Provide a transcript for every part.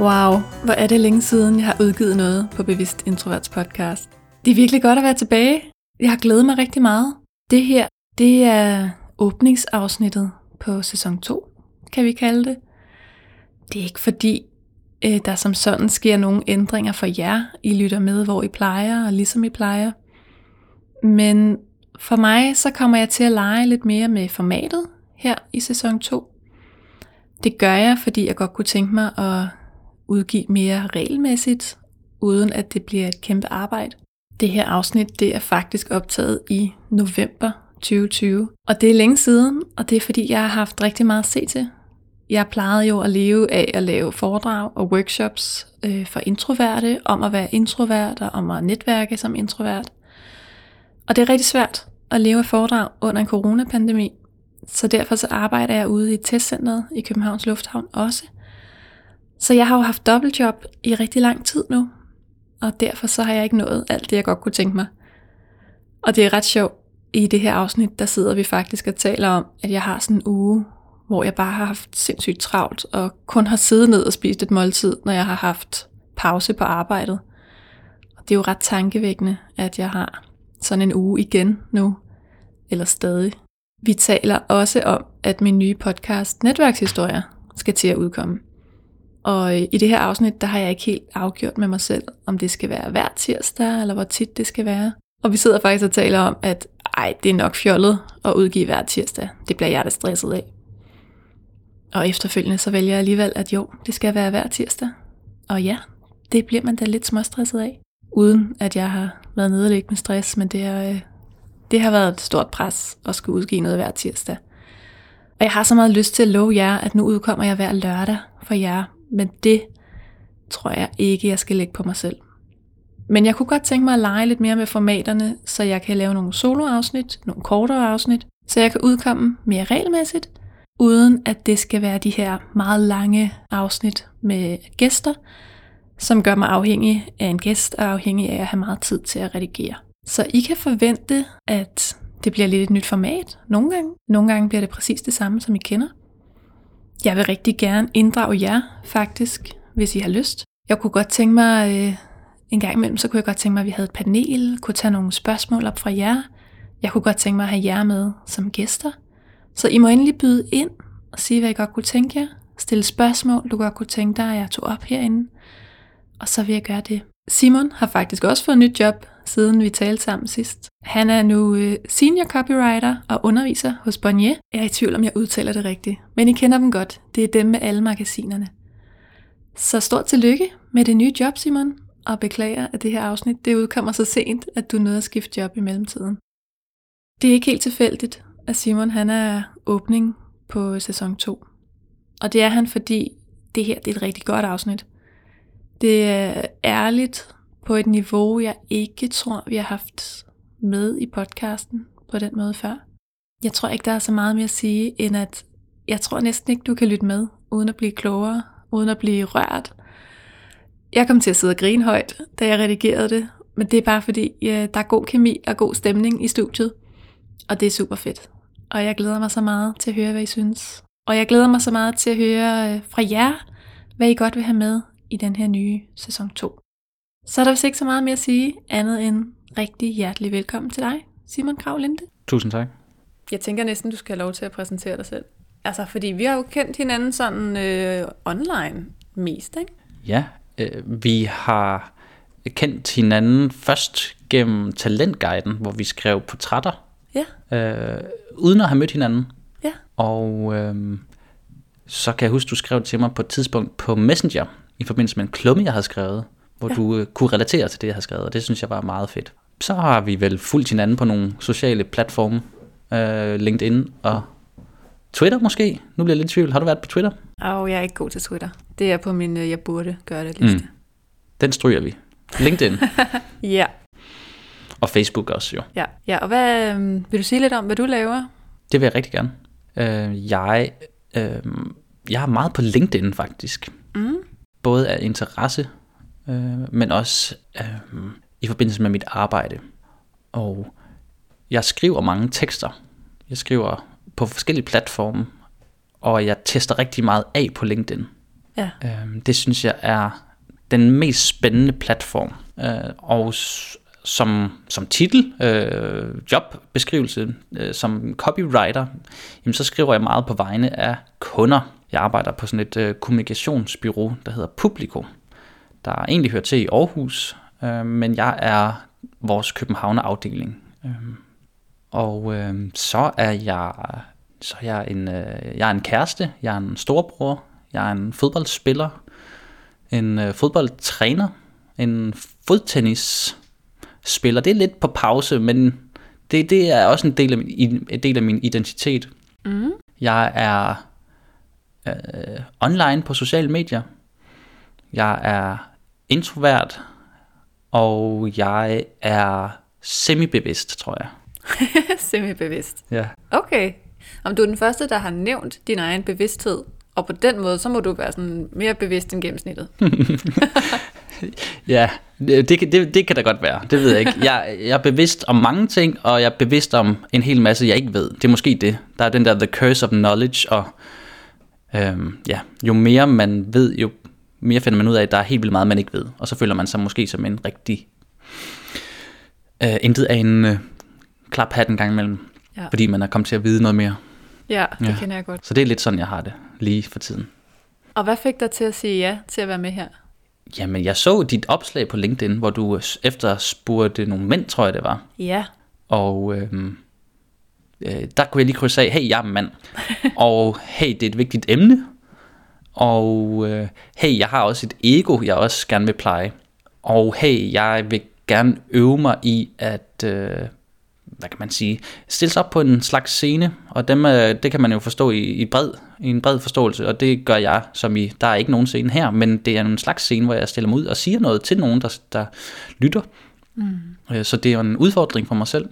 Wow, hvor er det længe siden, jeg har udgivet noget på Bevidst Introverts podcast. Det er virkelig godt at være tilbage. Jeg har glædet mig rigtig meget. Det her, det er åbningsafsnittet på sæson 2, kan vi kalde det. Det er ikke fordi, øh, der som sådan sker nogle ændringer for jer, I lytter med, hvor I plejer, og ligesom I plejer. Men for mig, så kommer jeg til at lege lidt mere med formatet her i sæson 2. Det gør jeg, fordi jeg godt kunne tænke mig at udgive mere regelmæssigt, uden at det bliver et kæmpe arbejde. Det her afsnit, det er faktisk optaget i november 2020. Og det er længe siden, og det er fordi, jeg har haft rigtig meget at se til. Jeg plejede jo at leve af at lave foredrag og workshops øh, for introverte, om at være introvert og om at netværke som introvert. Og det er rigtig svært at leve af foredrag under en coronapandemi, så derfor så arbejder jeg ude i testcenteret i Københavns Lufthavn også – så jeg har jo haft dobbeltjob i rigtig lang tid nu, og derfor så har jeg ikke nået alt det, jeg godt kunne tænke mig. Og det er ret sjovt, i det her afsnit, der sidder vi faktisk og taler om, at jeg har sådan en uge, hvor jeg bare har haft sindssygt travlt, og kun har siddet ned og spist et måltid, når jeg har haft pause på arbejdet. Og det er jo ret tankevækkende, at jeg har sådan en uge igen nu, eller stadig. Vi taler også om, at min nye podcast, Netværkshistorier, skal til at udkomme. Og øh, i det her afsnit, der har jeg ikke helt afgjort med mig selv, om det skal være hver tirsdag, eller hvor tit det skal være. Og vi sidder faktisk og taler om, at ej, det er nok fjollet at udgive hver tirsdag. Det bliver jeg da stresset af. Og efterfølgende så vælger jeg alligevel, at jo, det skal være hver tirsdag. Og ja, det bliver man da lidt småstresset af. Uden at jeg har været nederlæg med stress, men det, er, øh, det har været et stort pres at skulle udgive noget hver tirsdag. Og jeg har så meget lyst til at love jer, at nu udkommer jeg hver lørdag for jer men det tror jeg ikke, jeg skal lægge på mig selv. Men jeg kunne godt tænke mig at lege lidt mere med formaterne, så jeg kan lave nogle soloafsnit, nogle kortere afsnit, så jeg kan udkomme mere regelmæssigt, uden at det skal være de her meget lange afsnit med gæster, som gør mig afhængig af en gæst og afhængig af at have meget tid til at redigere. Så I kan forvente, at det bliver lidt et nyt format nogle gange. Nogle gange bliver det præcis det samme, som I kender. Jeg vil rigtig gerne inddrage jer, faktisk, hvis I har lyst. Jeg kunne godt tænke mig, øh, en gang imellem, så kunne jeg godt tænke mig, at vi havde et panel, kunne tage nogle spørgsmål op fra jer. Jeg kunne godt tænke mig at have jer med som gæster. Så I må endelig byde ind og sige, hvad I godt kunne tænke jer. Stille spørgsmål, du godt kunne tænke dig, at jeg tog op herinde. Og så vil jeg gøre det. Simon har faktisk også fået et nyt job, siden vi talte sammen sidst. Han er nu øh, senior copywriter og underviser hos Bonnier. Jeg er i tvivl om, jeg udtaler det rigtigt, men I kender dem godt. Det er dem med alle magasinerne. Så stort tillykke med det nye job, Simon, og beklager, at det her afsnit det udkommer så sent, at du nåede at skifte job i mellemtiden. Det er ikke helt tilfældigt, at Simon han er åbning på sæson 2. Og det er han, fordi det her det er et rigtig godt afsnit. Det er ærligt på et niveau, jeg ikke tror, vi har haft med i podcasten på den måde før. Jeg tror ikke, der er så meget mere at sige, end at jeg tror næsten ikke, du kan lytte med, uden at blive klogere, uden at blive rørt. Jeg kom til at sidde og grine højt, da jeg redigerede det, men det er bare fordi, ja, der er god kemi og god stemning i studiet, og det er super fedt. Og jeg glæder mig så meget til at høre, hvad I synes. Og jeg glæder mig så meget til at høre øh, fra jer, hvad I godt vil have med i den her nye sæson 2. Så er der vist ikke så meget mere at sige, andet end rigtig hjertelig velkommen til dig, Simon Kravlinde. Tusind tak. Jeg tænker næsten, du skal have lov til at præsentere dig selv. Altså, fordi vi har jo kendt hinanden sådan øh, online mest, ikke? Ja, øh, vi har kendt hinanden først gennem Talentguiden, hvor vi skrev portrætter. Ja. Øh, uden at have mødt hinanden. Ja. Og øh, så kan jeg huske, du skrev til mig på et tidspunkt på Messenger, i forbindelse med en klumme, jeg havde skrevet hvor ja. du øh, kunne relatere til det, jeg har skrevet, og det synes jeg var meget fedt. Så har vi vel fulgt hinanden på nogle sociale platforme, øh, LinkedIn og Twitter måske? Nu bliver jeg lidt i tvivl. Har du været på Twitter? Åh, oh, jeg er ikke god til Twitter. Det er på min, øh, jeg burde gøre det liste. Mm. Den stryger vi. LinkedIn. ja. Og Facebook også jo. Ja, ja. og hvad, øh, vil du sige lidt om, hvad du laver? Det vil jeg rigtig gerne. Øh, jeg, øh, jeg er meget på LinkedIn faktisk. Mm. Både af interesse, øh, men også øh, i forbindelse med mit arbejde. Og jeg skriver mange tekster. Jeg skriver på forskellige platforme, og jeg tester rigtig meget af på LinkedIn. Ja. Øh, det synes jeg er den mest spændende platform. Øh, og som, som titel, øh, jobbeskrivelse, øh, som copywriter, jamen så skriver jeg meget på vegne af kunder. Jeg arbejder på sådan et øh, kommunikationsbyrå, der hedder Publico, der egentlig hører til i Aarhus, øh, men jeg er vores Københavner afdeling. Øh, og øh, så er jeg så er jeg en øh, jeg er en kæreste, jeg er en storbror, jeg er en fodboldspiller, en øh, fodboldtræner, en fodtennis spiller. Det er lidt på pause, men det, det er også en del af min, en del af min identitet. Mm. Jeg er øh, online på sociale medier. Jeg er introvert, og jeg er semi-bevidst, tror jeg. semi-bevidst? Ja. Okay. Om du er den første, der har nævnt din egen bevidsthed, og på den måde, så må du være sådan mere bevidst end gennemsnittet. ja, det, det, det kan da godt være. Det ved jeg ikke. Jeg, jeg er bevidst om mange ting, og jeg er bevidst om en hel masse, jeg ikke ved. Det er måske det. Der er den der the curse of knowledge, og øhm, ja, jo mere man ved, jo mere finder man ud af, at der er helt vildt meget, man ikke ved. Og så føler man sig måske som en rigtig øh, intet af en øh, klaphat en gang imellem. Ja. Fordi man er kommet til at vide noget mere. Ja, det ja. kender jeg godt. Så det er lidt sådan, jeg har det lige for tiden. Og hvad fik dig til at sige ja til at være med her? Jamen, jeg så dit opslag på LinkedIn, hvor du efterspurgte nogle mænd, tror jeg det var. Ja. Og øhm, øh, der kunne jeg lige krydse af, hey, jeg er mand. og hey, det er et vigtigt emne. Og øh, hey, jeg har også et ego, jeg også gerne vil pleje. Og hey, jeg vil gerne øve mig i at, øh, hvad kan man sige, stille sig op på en slags scene. Og dem, øh, det kan man jo forstå i, i bred i en bred forståelse, og det gør jeg, som i, der er ikke nogen scene her, men det er en slags scene, hvor jeg stiller mig ud og siger noget til nogen, der, der lytter. Mm. Øh, så det er en udfordring for mig selv,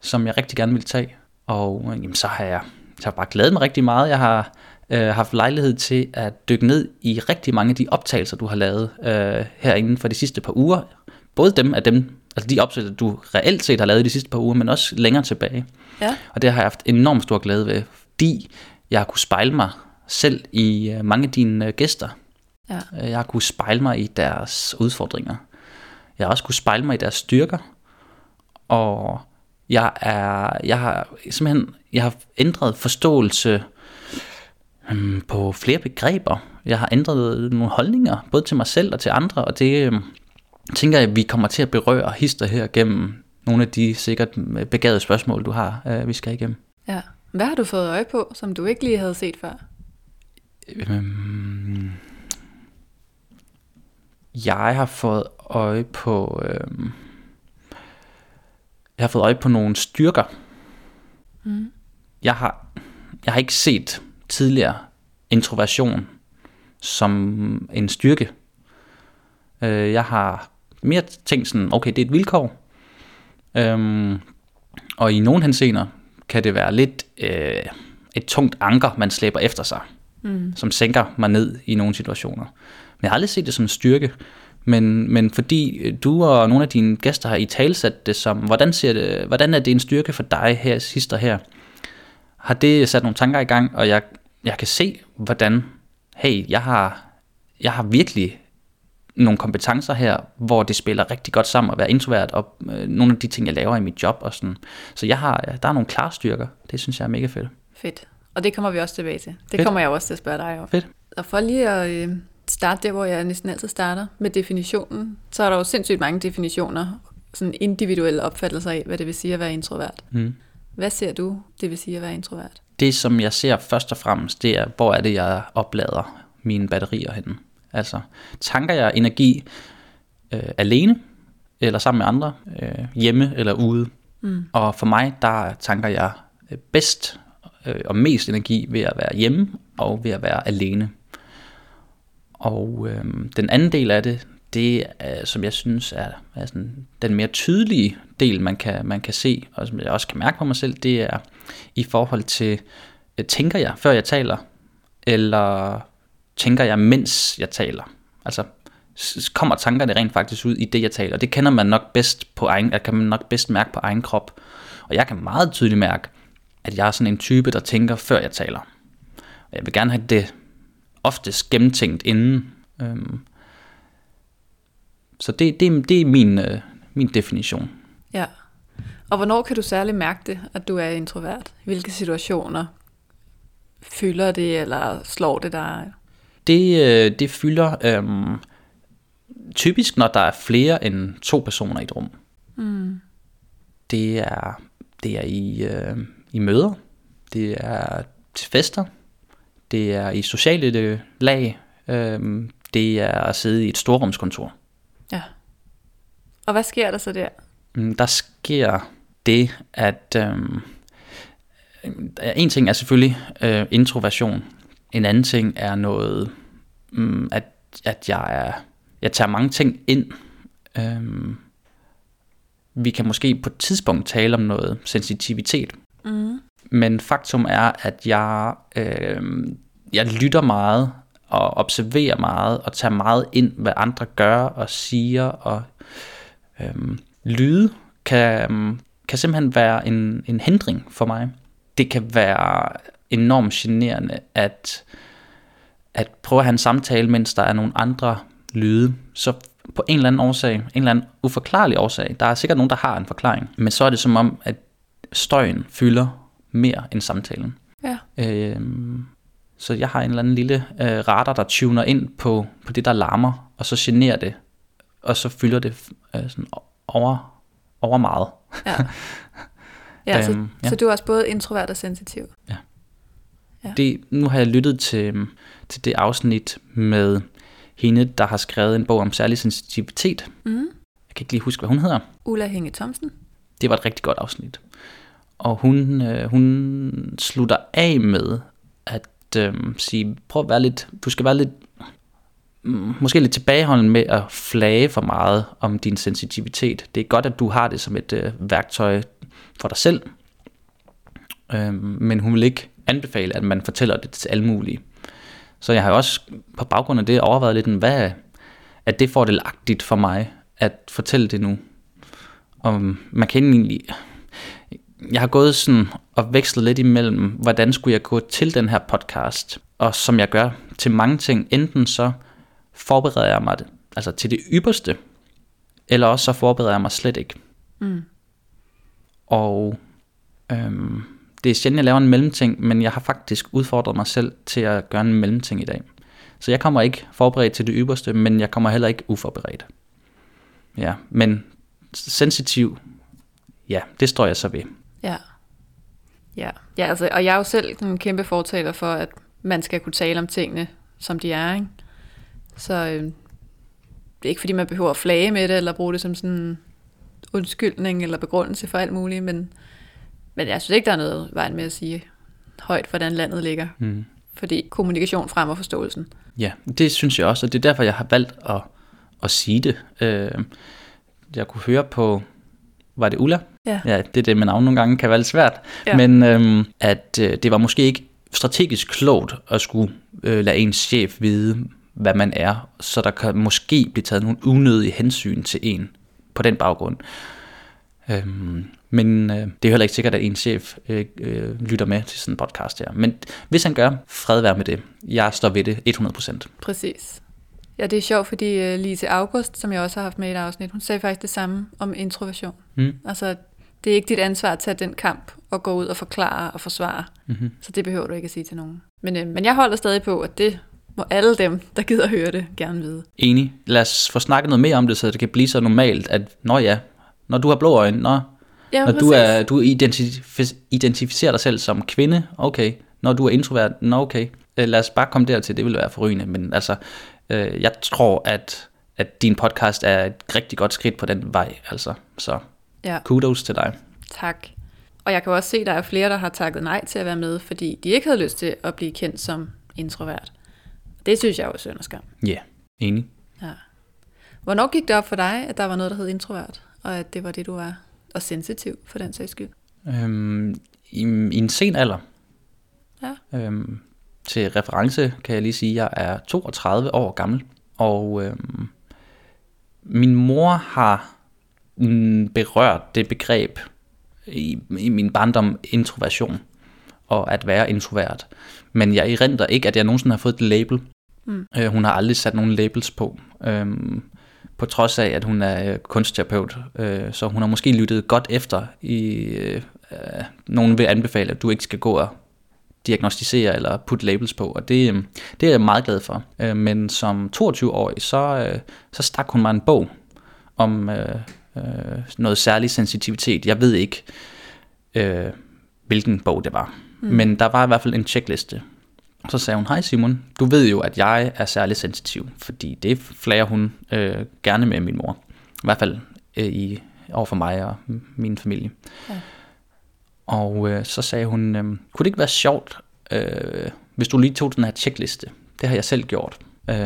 som jeg rigtig gerne vil tage. Og øh, jamen, så har jeg, jeg har bare glædet mig rigtig meget. Jeg har øh, haft lejlighed til at dykke ned i rigtig mange af de optagelser, du har lavet øh, herinde for de sidste par uger. Både dem af dem, altså de optagelser, du reelt set har lavet de sidste par uger, men også længere tilbage. Ja. Og det har jeg haft enormt stor glæde ved, fordi jeg har kunne spejle mig selv i øh, mange af dine øh, gæster. Ja. Øh, jeg har kunne spejle mig i deres udfordringer. Jeg har også kunne spejle mig i deres styrker. Og jeg er, jeg har simpelthen, jeg har ændret forståelse um, på flere begreber. Jeg har ændret nogle holdninger, både til mig selv og til andre, og det um, tænker jeg, at vi kommer til at berøre hister her gennem nogle af de sikkert begavede spørgsmål, du har, uh, vi skal igennem. Ja. Hvad har du fået øje på, som du ikke lige havde set før? Øhm, jeg har fået øje på... Øhm, jeg har fået øje på nogle styrker. Mm. Jeg har, jeg har ikke set tidligere introversion som en styrke. Øh, jeg har mere tænkt sådan, okay, det er et vilkår. Øhm, og i nogle henseender, kan det være lidt øh, et tungt anker, man slæber efter sig, mm. som sænker mig ned i nogle situationer. Men jeg har aldrig set det som en styrke, men, men fordi du og nogle af dine gæster har i talsat det som, hvordan, ser det, hvordan er det en styrke for dig her, sidste her, har det sat nogle tanker i gang, og jeg, jeg kan se, hvordan, hey, jeg har, jeg har virkelig nogle kompetencer her, hvor det spiller rigtig godt sammen at være introvert, og øh, nogle af de ting, jeg laver i mit job og sådan. Så jeg har, der er nogle klare styrker. Det synes jeg er mega fedt. Fedt. Og det kommer vi også tilbage til. Det fedt. kommer jeg også til at spørge dig om. Fedt. Og for lige at øh, starte der, hvor jeg næsten altid starter med definitionen, så er der jo sindssygt mange definitioner, sådan individuelle opfattelser af, hvad det vil sige at være introvert. Mm. Hvad ser du, det vil sige at være introvert? Det, som jeg ser først og fremmest, det er, hvor er det, jeg oplader mine batterier henne. Altså, tanker jeg energi øh, alene, eller sammen med andre, øh, hjemme eller ude. Mm. Og for mig, der tanker jeg bedst øh, og mest energi ved at være hjemme og ved at være alene. Og øh, den anden del af det, det er, som jeg synes er, er sådan, den mere tydelige del, man kan, man kan se, og som jeg også kan mærke på mig selv, det er i forhold til, øh, tænker jeg, før jeg taler, eller tænker jeg, mens jeg taler? Altså, kommer tankerne rent faktisk ud i det, jeg taler? Det kender man nok bedst på egen, kan man nok bedst mærke på egen krop. Og jeg kan meget tydeligt mærke, at jeg er sådan en type, der tænker, før jeg taler. Og jeg vil gerne have det oftest gennemtænkt inden. Øhm, så det, det, det er min, øh, min definition. Ja. Og hvornår kan du særligt mærke det, at du er introvert? Hvilke situationer fylder det, eller slår det dig? Det, øh, det fylder øhm, typisk, når der er flere end to personer i et rum. Mm. Det er, det er i, øh, i møder, det er til fester, det er i sociale lag, øh, det er at sidde i et storrumskontor. Ja. Og hvad sker der så der? Mm, der sker det, at øh, en ting er selvfølgelig øh, introversion. En anden ting er noget, øh, at, at jeg er, jeg tager mange ting ind. Øh, vi kan måske på et tidspunkt tale om noget sensitivitet. Mm. Men faktum er, at jeg, øh, jeg lytter meget og observerer meget og tager meget ind, hvad andre gør og siger. Og øh, lyde kan, kan simpelthen være en, en hindring for mig. Det kan være enormt generende at, at prøve at have en samtale, mens der er nogle andre lyde. Så på en eller anden årsag, en eller anden uforklarlig årsag, der er sikkert nogen, der har en forklaring, men så er det som om, at støjen fylder mere end samtalen. Ja. Øhm, så jeg har en eller anden lille øh, radar, der tuner ind på, på det, der larmer, og så generer det, og så fylder det øh, sådan over, over meget. Ja, ja, så, øhm, ja. så du er også både introvert og sensitiv. Ja. ja. Det, nu har jeg lyttet til, til det afsnit med hende, der har skrevet en bog om særlig sensitivitet. Mm. Jeg kan ikke lige huske, hvad hun hedder. Ulla Hænge Thomsen. Det var et rigtig godt afsnit. Og hun, øh, hun slutter af med at øh, sige, prøv at være lidt, du skal være lidt, Mm. måske lidt tilbageholden med at flage for meget om din sensitivitet. Det er godt, at du har det som et øh, værktøj for dig selv, øh, men hun vil ikke anbefale, at man fortæller det til alle mulige. Så jeg har også på baggrund af det overvejet lidt, hvad er det fordelagtigt for mig at fortælle det nu. Og man kan egentlig... Jeg har gået sådan og vekslet lidt imellem, hvordan skulle jeg gå til den her podcast, og som jeg gør til mange ting, enten så forbereder jeg mig altså til det ypperste, eller også så forbereder jeg mig slet ikke. Mm. Og øhm, det er sjældent, jeg laver en mellemting, men jeg har faktisk udfordret mig selv til at gøre en mellemting i dag. Så jeg kommer ikke forberedt til det ypperste, men jeg kommer heller ikke uforberedt. Ja, men sensitiv, ja, det står jeg så ved. Ja. Ja, ja altså, og jeg er jo selv en kæmpe fortaler for, at man skal kunne tale om tingene, som de er. Ikke? Så øh, det er ikke fordi, man behøver at flage med det, eller bruge det som sådan en undskyldning eller begrundelse for alt muligt, men men jeg synes ikke, der er noget vejen med at sige højt, hvordan landet ligger. Mm. Fordi kommunikation fremmer forståelsen. Ja, det synes jeg også, og det er derfor, jeg har valgt at, at sige det. Øh, jeg kunne høre på, var det Ulla? Ja. ja det er det med navn nogle gange kan være lidt svært. Ja. Men øh, at øh, det var måske ikke strategisk klogt at skulle øh, lade ens chef vide, hvad man er, så der kan måske blive taget nogle unødige hensyn til en på den baggrund. Øhm, men øh, det er heller ikke sikkert, at en chef øh, øh, lytter med til sådan en podcast her. Men hvis han gør, fred være med det. Jeg står ved det 100%. Præcis. Ja, det er sjovt, fordi uh, Lise August, som jeg også har haft med i et afsnit, hun sagde faktisk det samme om introversion. Mm. Altså, det er ikke dit ansvar at tage den kamp og gå ud og forklare og forsvare. Mm-hmm. Så det behøver du ikke at sige til nogen. Men, øh, men jeg holder stadig på, at det må alle dem, der gider at høre det, gerne vide. Enig. Lad os få snakket noget mere om det, så det kan blive så normalt, at når ja, når du har blå øjne, når, ja, når du, er, du identif- identificerer dig selv som kvinde, okay. Når du er introvert, nå okay. Øh, lad os bare komme dertil, det vil være forrygende. Men altså, øh, jeg tror, at, at din podcast er et rigtig godt skridt på den vej. Altså. Så ja. kudos til dig. Tak. Og jeg kan også se, at der er flere, der har takket nej til at være med, fordi de ikke havde lyst til at blive kendt som introvert. Det synes jeg er jo synd og skam. Ja, yeah, enig. Ja. Hvornår gik det op for dig, at der var noget, der hed introvert, og at det var det, du var, og sensitiv for den sags skyld? Øhm, i, I en sen alder. Ja. Øhm, til reference kan jeg lige sige, at jeg er 32 år gammel, og øhm, min mor har berørt det begreb i, i min barndom introversion og at være introvert. Men jeg erindrer ikke, at jeg nogensinde har fået et label. Mm. Øh, hun har aldrig sat nogen labels på. Øhm, på trods af, at hun er øh, kunstterapeut. Øh, så hun har måske lyttet godt efter. i øh, Nogen vil anbefale, at du ikke skal gå og diagnostisere eller putte labels på, og det, øh, det er jeg meget glad for. Øh, men som 22-årig, så, øh, så stak hun mig en bog om øh, øh, noget særlig sensitivitet. Jeg ved ikke, øh, hvilken bog det var, mm. men der var i hvert fald en checkliste. Så sagde hun, hej Simon, du ved jo, at jeg er særlig sensitiv, fordi det flager hun øh, gerne med min mor. I hvert fald øh, i, over for mig og min familie. Ja. Og øh, så sagde hun, øh, kunne det ikke være sjovt, øh, hvis du lige tog den her checkliste? Det har jeg selv gjort. Øh,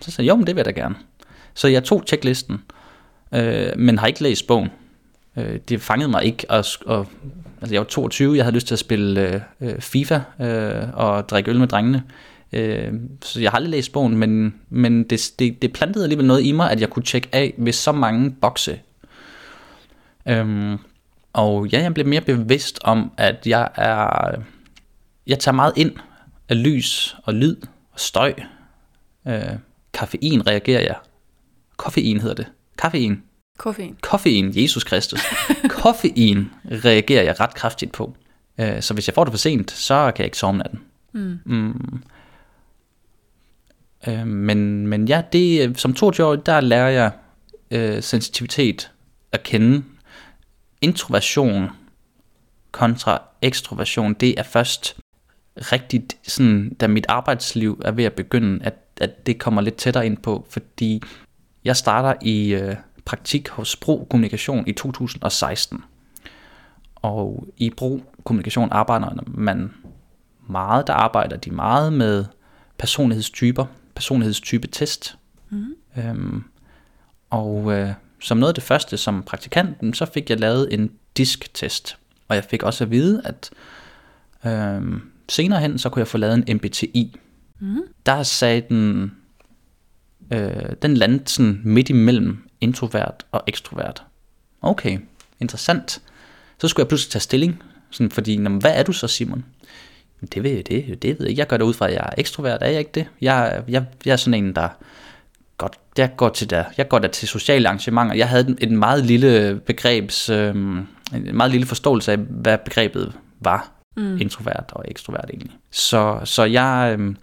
så sagde jeg, jo, men det vil jeg da gerne. Så jeg tog checklisten, øh, men har ikke læst bogen. Øh, det fangede mig ikke. Og, og, altså jeg var 22, jeg havde lyst til at spille øh, øh, FIFA øh, og drikke øl med drengene. Øh, så jeg har aldrig læst bogen, men, men det, det, det plantede alligevel noget i mig, at jeg kunne tjekke af ved så mange bokse. Øhm, og ja, jeg blev mere bevidst om, at jeg er... Jeg tager meget ind af lys og lyd og støj. Øh, kaffein reagerer jeg. Koffein hedder det. Kaffein. Koffein. Koffein, Jesus Kristus. Koffein reagerer jeg ret kraftigt på. Øh, så hvis jeg får det for sent, så kan jeg ikke sove natten. Mm. Mm. Øh, men, men ja, det, som 22-årig, der lærer jeg øh, sensitivitet at kende introversion kontra ekstroversion, det er først rigtigt, sådan, da mit arbejdsliv er ved at begynde, at, at det kommer lidt tættere ind på, fordi jeg starter i øh, praktik hos Bro Kommunikation i 2016. Og i Bro Kommunikation arbejder man meget, der arbejder de meget med personlighedstyper, personlighedstype test. Mm. Øhm, og øh, som noget af det første som praktikant, så fik jeg lavet en disktest. Og jeg fik også at vide, at øh, senere hen, så kunne jeg få lavet en MBTI. Mm. Der sagde den, øh, den landede sådan midt imellem introvert og ekstrovert. Okay, interessant. Så skulle jeg pludselig tage stilling, sådan, fordi, hvad er du så, Simon? Det ved jeg, det, det ved jeg ikke. Jeg gør det ud fra, at jeg er ekstrovert, er jeg ikke det? Jeg, jeg, jeg er sådan en, der godt, jeg går til der, jeg går der til sociale arrangementer. Jeg havde en meget lille begrebs, øh, en meget lille forståelse af, hvad begrebet var, mm. introvert og ekstrovert egentlig. Så, så jeg, øh,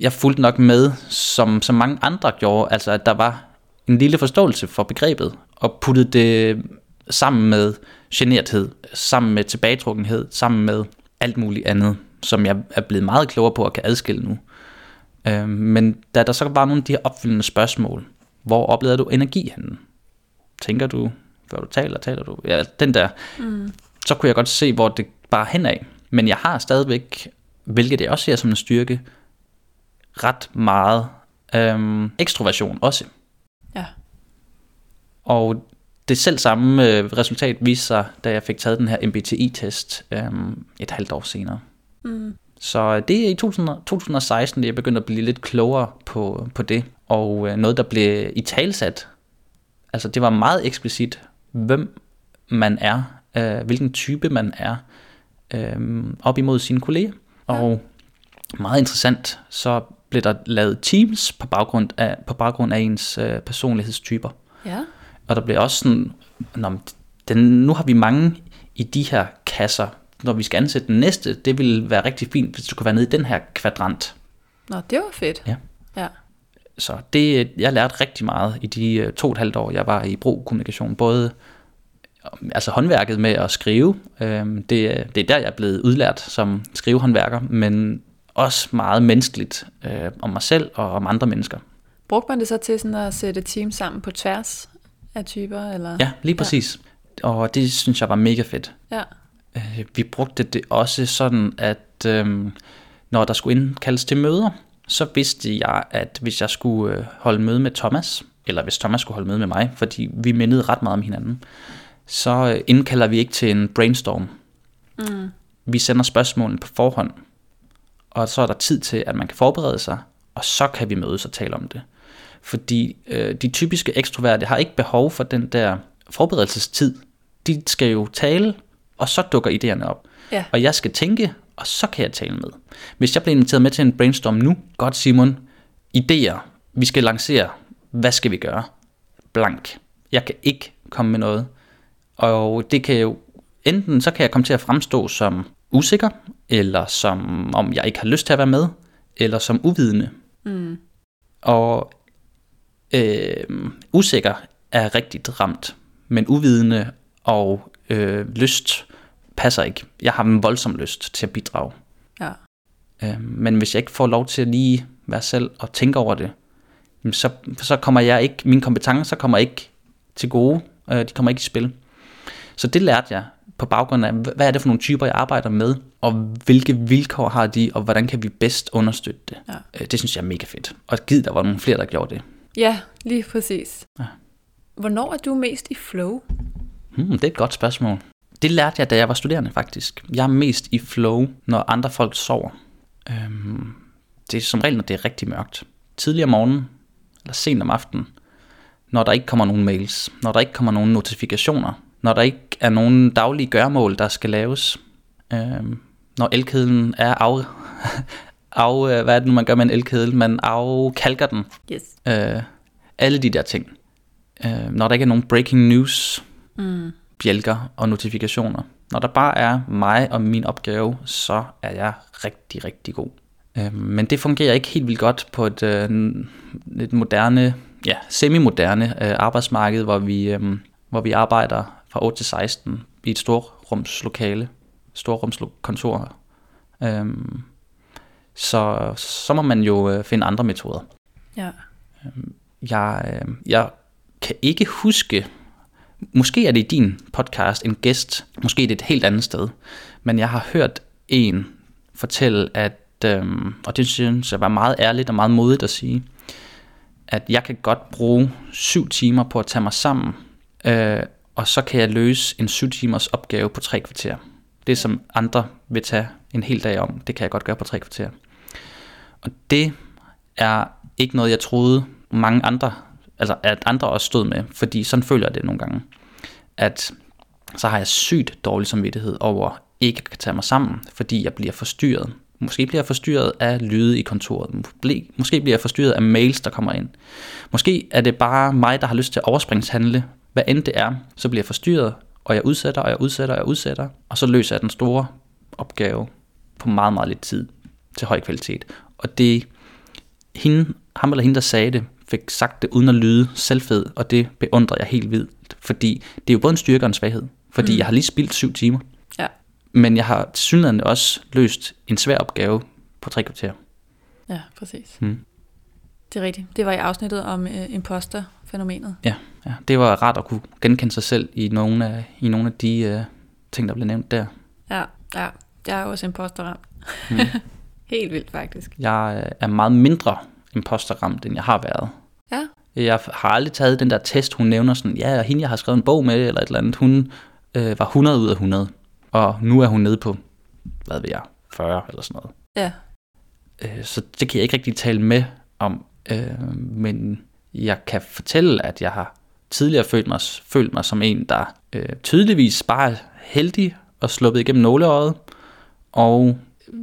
jeg fulgte nok med, som, som mange andre gjorde, altså at der var en lille forståelse for begrebet, og puttede det sammen med generthed, sammen med tilbagetrukkenhed, sammen med alt muligt andet, som jeg er blevet meget klogere på at kan adskille nu. Øh, men da der så var nogle af de her opfølgende spørgsmål, hvor oplevede du energi henne? Tænker du, før du taler, taler du? Ja, den der. Mm. Så kunne jeg godt se, hvor det bare hen af. Men jeg har stadigvæk, hvilket jeg også ser som en styrke, ret meget øhm, ekstroversion også. Og det selv samme øh, resultat viste sig, da jeg fik taget den her MBTI-test øhm, et halvt år senere. Mm. Så det er i 2016, at jeg begyndte at blive lidt klogere på, på det, og øh, noget, der blev i talsat. Altså det var meget eksplicit, hvem man er, øh, hvilken type man er, øh, op imod sine kolleger. Og meget interessant, så blev der lavet teams på baggrund af, på baggrund af ens øh, personlighedstyper. Ja. Og der blev også sådan, når, den, nu har vi mange i de her kasser, når vi skal ansætte den næste, det ville være rigtig fint, hvis du kunne være nede i den her kvadrant. Nå, det var fedt. Ja. ja. Så det, jeg lærte rigtig meget i de øh, to og et halvt år, jeg var i brug kommunikation. Både altså håndværket med at skrive, øh, det, det er der, jeg er blevet udlært som skrivehåndværker, men også meget menneskeligt øh, om mig selv og om andre mennesker. Brugte man det så til sådan at sætte team sammen på tværs af typer? Eller? Ja, lige præcis. Ja. Og det synes jeg var mega fedt. Ja. Øh, vi brugte det også sådan, at øh, når der skulle indkaldes til møder, så vidste jeg, at hvis jeg skulle øh, holde møde med Thomas, eller hvis Thomas skulle holde møde med mig, fordi vi mindede ret meget om hinanden, så øh, indkalder vi ikke til en brainstorm. Mm. Vi sender spørgsmålene på forhånd, og så er der tid til, at man kan forberede sig, og så kan vi mødes og tale om det. Fordi øh, de typiske ekstroverte har ikke behov for den der forberedelsestid. De skal jo tale, og så dukker idéerne op. Ja. Og jeg skal tænke, og så kan jeg tale med. Hvis jeg bliver inviteret med til en brainstorm nu, godt Simon, idéer, vi skal lancere, hvad skal vi gøre? Blank. Jeg kan ikke komme med noget. Og det kan jo, enten så kan jeg komme til at fremstå som usikker, eller som om jeg ikke har lyst til at være med, eller som uvidende. Mm. Og øh, usikker er rigtig ramt, men uvidende og øh, lyst passer ikke. Jeg har en voldsom lyst til at bidrage. Ja. Øh, men hvis jeg ikke får lov til at lige være selv og tænke over det, så, så kommer jeg ikke, mine kompetencer kommer ikke til gode, øh, de kommer ikke i spil. Så det lærte jeg på baggrund af, hvad er det for nogle typer, jeg arbejder med, og hvilke vilkår har de, og hvordan kan vi bedst understøtte det. Ja. Øh, Det synes jeg er mega fedt. Og givet, der var nogle flere, der gjorde det. Ja, lige præcis. Ja. Hvornår er du mest i flow? Hmm, det er et godt spørgsmål. Det lærte jeg, da jeg var studerende faktisk. Jeg er mest i flow, når andre folk sover. Øhm, det er som regel, når det er rigtig mørkt. Tidlig om morgenen, eller sent om aftenen, når der ikke kommer nogen mails, når der ikke kommer nogen notifikationer, når der ikke er nogen daglige gørmål, der skal laves, øhm, når elkedlen er af, af, øh, hvad er det nu, man gør med en elkedel? Man afkalker den. Yes. Øh, alle de der ting. Øh, når der ikke er nogen breaking news, Mm. bjælker og notifikationer. Når der bare er mig og min opgave, så er jeg rigtig, rigtig god. Øh, men det fungerer ikke helt vildt godt på et, øh, et moderne, ja, semi-moderne øh, arbejdsmarked, hvor vi, øh, hvor vi arbejder fra 8 til 16 i et storrumslokale, storrumskontor. Øh, så, så må man jo øh, finde andre metoder. Ja. Jeg, øh, jeg kan ikke huske, måske er det i din podcast en gæst, måske er det et helt andet sted, men jeg har hørt en fortælle, at, øh, og det synes jeg var meget ærligt og meget modigt at sige, at jeg kan godt bruge syv timer på at tage mig sammen, øh, og så kan jeg løse en syv timers opgave på tre kvarter. Det, som andre vil tage en hel dag om, det kan jeg godt gøre på tre kvarter. Og det er ikke noget, jeg troede mange andre, altså at andre også stod med, fordi sådan føler jeg det nogle gange, at så har jeg sygt dårlig samvittighed over ikke at kan tage mig sammen, fordi jeg bliver forstyrret. Måske bliver jeg forstyrret af lyde i kontoret. Måske bliver jeg forstyrret af mails, der kommer ind. Måske er det bare mig, der har lyst til at overspringshandle. Hvad end det er, så bliver jeg forstyrret, og jeg udsætter, og jeg udsætter, og jeg udsætter. Og så løser jeg den store opgave på meget, meget lidt tid til høj kvalitet. Og det hende, ham eller hende, der sagde det, fik sagt det uden at lyde selvfed, og det beundrer jeg helt vildt, fordi det er jo både en styrke og en svaghed, fordi mm. jeg har lige spildt syv timer, Ja. men jeg har til også løst en svær opgave på tre kvarter. Ja, præcis. Mm. Det er rigtigt. Det var i afsnittet om øh, imposter-fænomenet. Ja, ja, det var rart at kunne genkende sig selv i nogle af, i nogle af de øh, ting, der blev nævnt der. Ja, ja. Jeg er også imposterramt. Mm. Helt vildt, faktisk. Jeg øh, er meget mindre imposterramt, end jeg har været. Ja. Jeg har aldrig taget den der test, hun nævner sådan, ja, og hende jeg har skrevet en bog med, eller et eller andet, hun øh, var 100 ud af 100, og nu er hun nede på, hvad ved jeg, 40 eller sådan noget. Ja. Øh, så det kan jeg ikke rigtig tale med om, øh, men jeg kan fortælle, at jeg har tidligere følt mig, følt mig som en, der øh, tydeligvis bare er heldig og sluppet igennem nåleøjet, og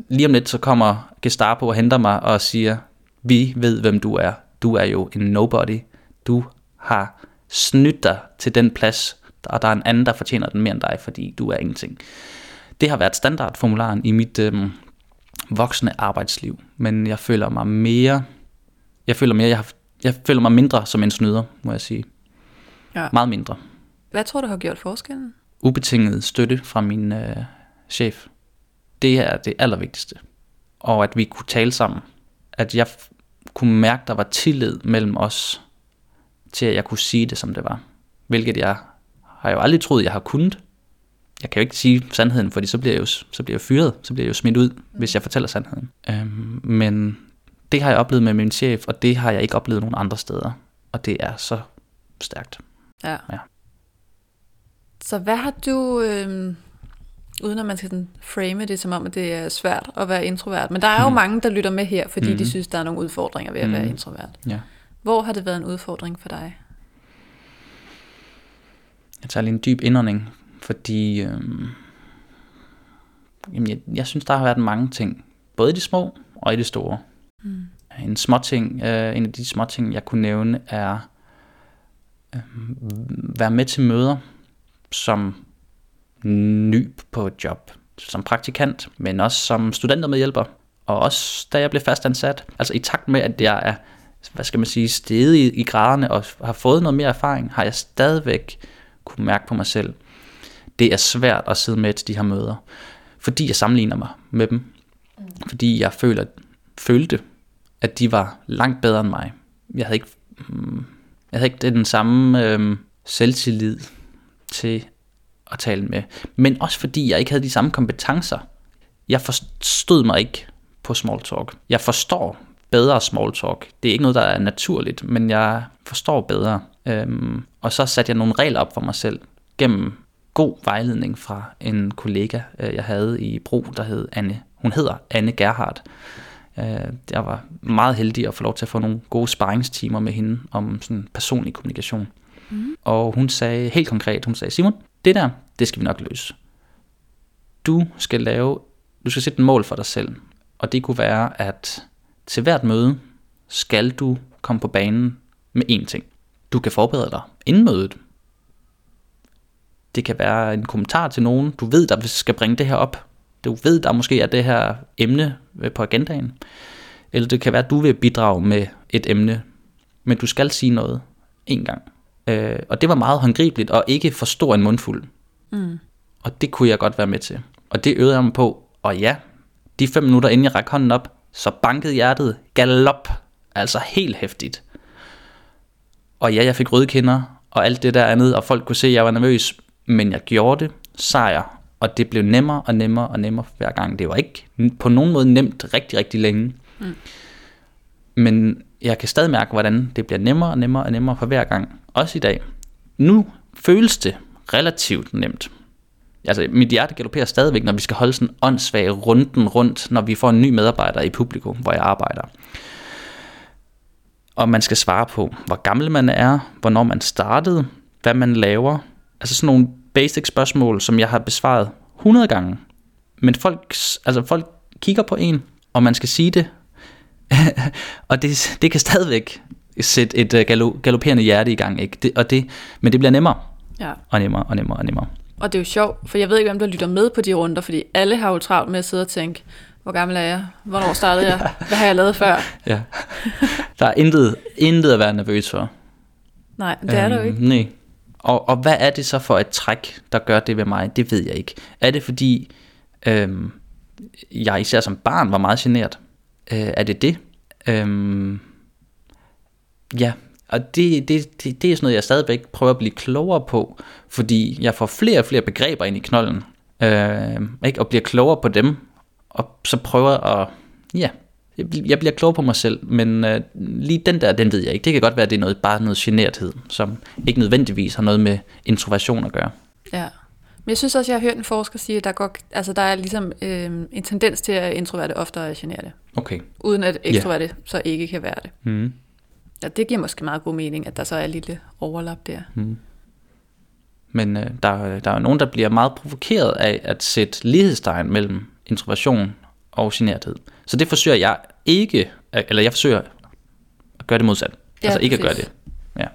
lige om lidt så kommer Gestapo og henter mig og siger, vi ved, hvem du er. Du er jo en nobody. Du har snydt dig til den plads, og der er en anden, der fortjener den mere end dig, fordi du er ingenting. Det har været standardformularen i mit øh, voksne arbejdsliv, men jeg føler mig mere, jeg føler mere, jeg, har, jeg føler mig mindre som en snyder, må jeg sige. Ja. Meget mindre. Hvad tror du har gjort forskellen? Ubetinget støtte fra min øh, chef. Det er det allervigtigste. Og at vi kunne tale sammen. At jeg kunne mærke, der var tillid mellem os, til at jeg kunne sige det, som det var. Hvilket jeg har jo aldrig troet, jeg har kunnet. jeg kan jo ikke sige sandheden, fordi så bliver jeg jo, så bliver jeg fyret, så bliver jeg jo smidt ud, hvis jeg fortæller sandheden. Øhm, men det har jeg oplevet med min chef, og det har jeg ikke oplevet nogen andre steder. Og det er så stærkt. Ja. Ja. Så hvad har du, øh, uden at man skal sådan frame det som om, at det er svært at være introvert, men der er jo Mhm. mange, der lytter med her, fordi Mhm. de synes, der er nogle udfordringer ved at være Mhm. introvert. Ja. Hvor har det været en udfordring for dig? Jeg tager lige en dyb indånding, fordi øhm, jamen jeg, jeg synes, der har været mange ting. Både i de små og i de store. Mm. En små ting, øh, en af de små ting, jeg kunne nævne, er øh, være med til møder som ny på et job. Som praktikant, men også som studentermedhjælper. Og også da jeg blev fastansat. Altså i takt med, at jeg er, hvad skal man sige, steget i, i graderne og har fået noget mere erfaring, har jeg stadigvæk kunne mærke på mig selv. Det er svært at sidde med til de her møder. Fordi jeg sammenligner mig med dem. Fordi jeg føler, følte, at de var langt bedre end mig. Jeg havde ikke, mm, jeg havde ikke den samme øh, selvtillid til at tale med. Men også fordi jeg ikke havde de samme kompetencer. Jeg forstod mig ikke på small talk. Jeg forstår bedre small talk. Det er ikke noget, der er naturligt, men jeg forstår bedre. Øhm, og så satte jeg nogle regler op for mig selv gennem god vejledning fra en kollega, øh, jeg havde i Bro, der hed Anne. Hun hedder Anne Gerhardt. Øh, jeg var meget heldig at få lov til at få nogle gode sparringstimer med hende om sådan personlig kommunikation. Mm. Og hun sagde helt konkret, hun sagde, Simon, det der, det skal vi nok løse. Du skal lave, du skal sætte et mål for dig selv. Og det kunne være, at til hvert møde skal du komme på banen med én ting. Du kan forberede dig inden mødet. Det kan være en kommentar til nogen, du ved, der skal bringe det her op. Du ved, der måske er det her emne øh, på agendaen. Eller det kan være, at du vil bidrage med et emne, men du skal sige noget en gang. Øh, og det var meget håndgribeligt, og ikke for stor en mundfuld. Mm. Og det kunne jeg godt være med til. Og det øvede jeg mig på. Og ja, de fem minutter inden jeg rakte hånden op, så bankede hjertet galop. Altså helt hæftigt. Og ja, jeg fik røde kinder og alt det der andet, og folk kunne se, at jeg var nervøs. Men jeg gjorde det sejr, og det blev nemmere og nemmere og nemmere hver gang. Det var ikke på nogen måde nemt rigtig, rigtig længe. Mm. Men jeg kan stadig mærke, hvordan det bliver nemmere og nemmere og nemmere for hver gang. Også i dag. Nu føles det relativt nemt. Altså, mit hjerte galopperer stadigvæk, når vi skal holde sådan en åndssvag runden rundt, når vi får en ny medarbejder i publikum, hvor jeg arbejder. Og man skal svare på, hvor gammel man er, hvornår man startede, hvad man laver. Altså sådan nogle basic spørgsmål, som jeg har besvaret 100 gange. Men folk, altså folk kigger på en, og man skal sige det. og det, det kan stadigvæk sætte et uh, galopperende hjerte i gang. Ikke? Det, og det, men det bliver nemmere Ja. og nemmere og nemmere og nemmere. Og det er jo sjovt, for jeg ved ikke, hvem der lytter med på de runder, fordi alle har jo travlt med at sidde og tænke, hvor gammel er jeg? Hvornår startede jeg? Hvad har jeg lavet før? Ja. Der er intet, intet at være nervøs for. Nej, det er der jo ikke. Nej. Og, og hvad er det så for et træk, der gør det ved mig? Det ved jeg ikke. Er det fordi, øhm, jeg især som barn var meget generet? Øh, er det det? Øhm, ja, og det, det, det, det er sådan noget, jeg stadigvæk prøver at blive klogere på, fordi jeg får flere og flere begreber ind i knollen, øh, ikke? og bliver klogere på dem, og så prøver at, ja, jeg bliver klogere på mig selv, men øh, lige den der, den ved jeg ikke. Det kan godt være, at det er noget, bare noget generthed, som ikke nødvendigvis har noget med introversion at gøre. Ja. Men jeg synes også, jeg har hørt en forsker sige, at der, går, altså, der er ligesom øh, en tendens til, at introverte oftere er generte, Okay. uden at ekstroverte yeah. så ikke kan være det. Mm. Ja, det giver måske meget god mening, at der så er et lille overlap der. Mm. Men øh, der, der er nogen, der bliver meget provokeret af at sætte lighedstegn mellem introversion og generthed. Så det forsøger jeg ikke, eller jeg forsøger at gøre det modsat. Ja, altså ikke præcis. at gøre det. Ja.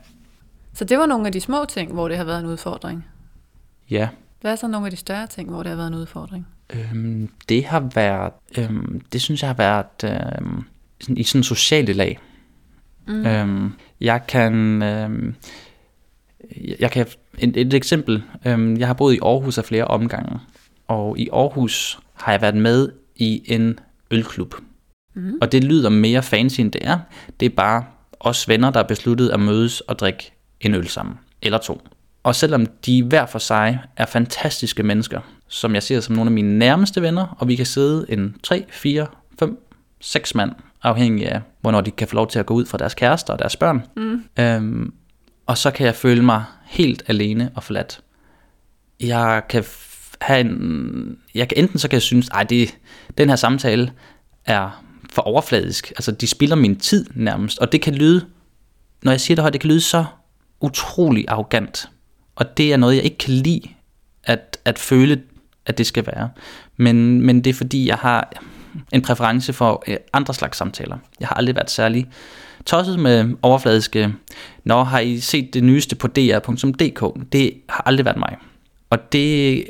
Så det var nogle af de små ting, hvor det har været en udfordring. ja. Hvad er så nogle af de større ting, hvor det har været en udfordring? Øhm, det har været, øhm, det synes jeg har været øhm, sådan, i sådan sociale lag. Mm. Øhm, jeg kan, øhm, jeg kan et, et eksempel. Øhm, jeg har boet i Aarhus af flere omgange, og i Aarhus har jeg været med i en ølklub. Mm. Og det lyder mere fancy end det er. Det er bare os venner, der har besluttet at mødes og drikke en øl sammen. Eller to. Og selvom de hver for sig er fantastiske mennesker, som jeg ser som nogle af mine nærmeste venner, og vi kan sidde en 3, 4, 5, 6 mand, afhængig af, hvornår de kan få lov til at gå ud fra deres kærester og deres børn. Mm. Øhm, og så kan jeg føle mig helt alene og forladt. Jeg kan have en, jeg kan enten så kan jeg synes, at den her samtale er for overfladisk. Altså, de spilder min tid nærmest. Og det kan lyde, når jeg siger det højt, det kan lyde så utrolig arrogant. Og det er noget, jeg ikke kan lide at, at føle, at det skal være. Men, men det er fordi, jeg har en præference for øh, andre slags samtaler. Jeg har aldrig været særlig tosset med overfladiske, når har I set det nyeste på dr.dk? Det har aldrig været mig. Og det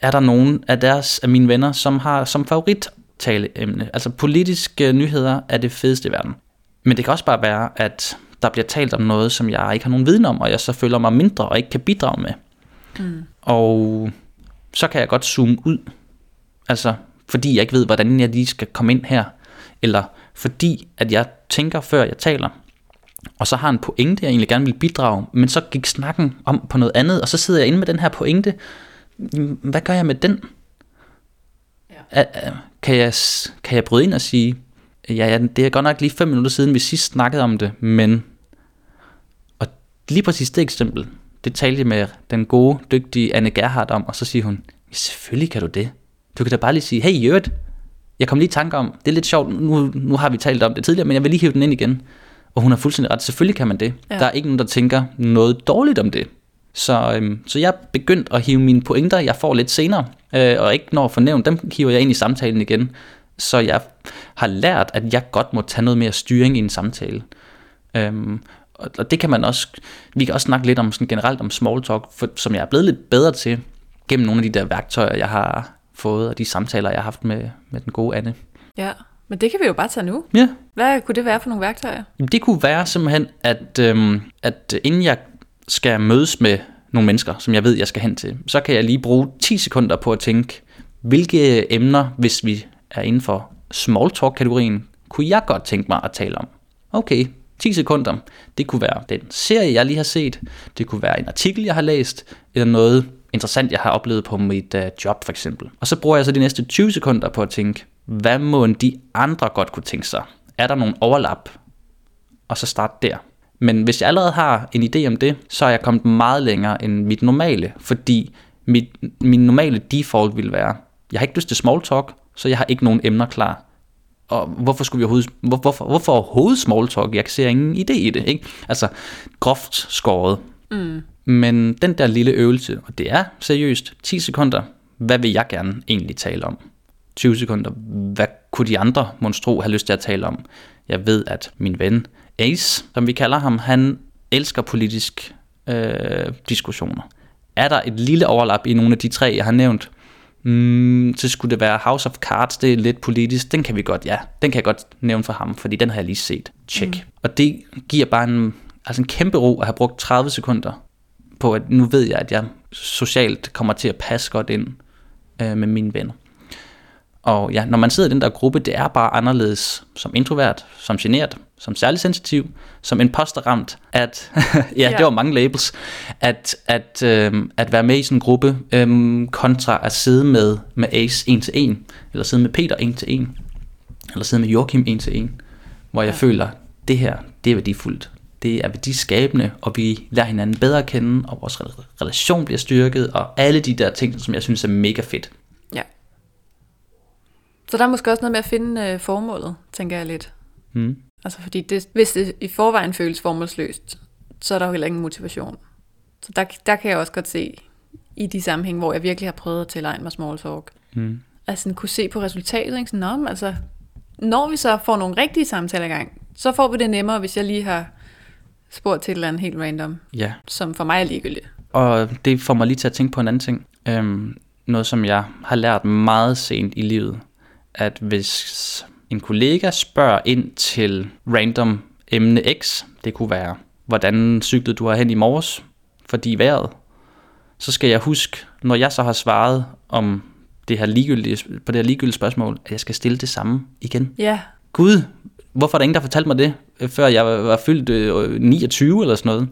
er der nogen af deres af mine venner, som har som favorit taleemne. Altså politiske nyheder er det fedeste i verden. Men det kan også bare være, at der bliver talt om noget, som jeg ikke har nogen viden om, og jeg så føler mig mindre og ikke kan bidrage med. Mm. Og så kan jeg godt zoome ud. Altså, fordi jeg ikke ved, hvordan jeg lige skal komme ind her. Eller fordi, at jeg tænker, før jeg taler. Og så har en pointe, jeg egentlig gerne vil bidrage, men så gik snakken om på noget andet, og så sidder jeg inde med den her pointe. Hvad gør jeg med den? Ja. Kan, jeg, kan jeg bryde ind og sige, ja, ja, det er godt nok lige fem minutter siden, vi sidst snakkede om det, men... Lige præcis det eksempel, det talte jeg med den gode, dygtige Anne Gerhardt om, og så siger hun, selvfølgelig kan du det. Du kan da bare lige sige, hey Jørgen, jeg kom lige i tanke om, det er lidt sjovt, nu, nu har vi talt om det tidligere, men jeg vil lige hive den ind igen. Og hun har fuldstændig ret, selvfølgelig kan man det. Ja. Der er ikke nogen, der tænker noget dårligt om det. Så, øhm, så jeg er begyndt at hive mine pointer, jeg får lidt senere, øh, og ikke når fornævnt, dem hiver jeg ind i samtalen igen. Så jeg har lært, at jeg godt må tage noget mere styring i en samtale. Øhm, og det kan man også, vi kan også snakke lidt om sådan generelt om small talk, for, som jeg er blevet lidt bedre til, gennem nogle af de der værktøjer, jeg har fået, og de samtaler, jeg har haft med, med den gode Anne. Ja, men det kan vi jo bare tage nu. Ja. Hvad kunne det være for nogle værktøjer? Jamen, det kunne være simpelthen, at, øhm, at inden jeg skal mødes med nogle mennesker, som jeg ved, jeg skal hen til, så kan jeg lige bruge 10 sekunder på at tænke, hvilke emner, hvis vi er inden for small talk-kategorien, kunne jeg godt tænke mig at tale om. Okay, 10 sekunder. Det kunne være den serie, jeg lige har set. Det kunne være en artikel, jeg har læst. Eller noget interessant, jeg har oplevet på mit uh, job for eksempel. Og så bruger jeg så de næste 20 sekunder på at tænke, hvad må de andre godt kunne tænke sig? Er der nogen overlap? Og så starte der. Men hvis jeg allerede har en idé om det, så er jeg kommet meget længere end mit normale, fordi mit, min normale default vil være, jeg har ikke lyst til small talk, så jeg har ikke nogen emner klar. Og hvorfor skulle vi overhovedet, hvor, hvorfor, hvorfor overhovedet small talk? Jeg ser ingen idé i det, ikke? Altså, groft skåret. Mm. Men den der lille øvelse, og det er seriøst, 10 sekunder, hvad vil jeg gerne egentlig tale om? 20 sekunder, hvad kunne de andre monstro have lyst til at tale om? Jeg ved, at min ven Ace, som vi kalder ham, han elsker politisk øh, diskussioner. Er der et lille overlap i nogle af de tre, jeg har nævnt, mm, så skulle det være House of Cards, det er lidt politisk, den kan vi godt, ja, den kan jeg godt nævne for ham, fordi den har jeg lige set. Check. Mm. Og det giver bare en, altså en kæmpe ro at have brugt 30 sekunder på, at nu ved jeg, at jeg socialt kommer til at passe godt ind øh, med mine venner. Og ja, når man sidder i den der gruppe, det er bare anderledes som introvert, som generet, som særlig sensitiv, som imposterramt, at, ja, ja, det var mange labels, at, at, øh, at være med i sådan en gruppe, øh, kontra at sidde med, med Ace en til en, eller sidde med Peter en til en, eller sidde med Joachim en til en, hvor jeg ja. føler, det her, det er værdifuldt. Det er værdiskabende, og vi lærer hinanden bedre at kende, og vores relation bliver styrket, og alle de der ting, som jeg synes er mega fedt. Ja. Så der er måske også noget med at finde øh, formålet, tænker jeg lidt. Mm. Altså fordi det, hvis det i forvejen føles formålsløst, så er der jo heller ingen motivation. Så der, der kan jeg også godt se i de sammenhæng, hvor jeg virkelig har prøvet at tilegne mig small talk. Mm. Altså kunne se på resultatet, ikke? Sådan, Nå, altså, når vi så får nogle rigtige samtaler i gang, så får vi det nemmere, hvis jeg lige har spurgt til et eller andet helt random, ja. som for mig er ligegyldigt. Og det får mig lige til at tænke på en anden ting. Øhm, noget, som jeg har lært meget sent i livet, at hvis en kollega spørger ind til random emne X, det kunne være, hvordan cyklede du hen i morges, fordi vejret, så skal jeg huske, når jeg så har svaret om det her ligegyldige, på det her ligegyldige spørgsmål, at jeg skal stille det samme igen. Ja. Gud, hvorfor er der ingen, der fortalte mig det, før jeg var fyldt øh, 29 eller sådan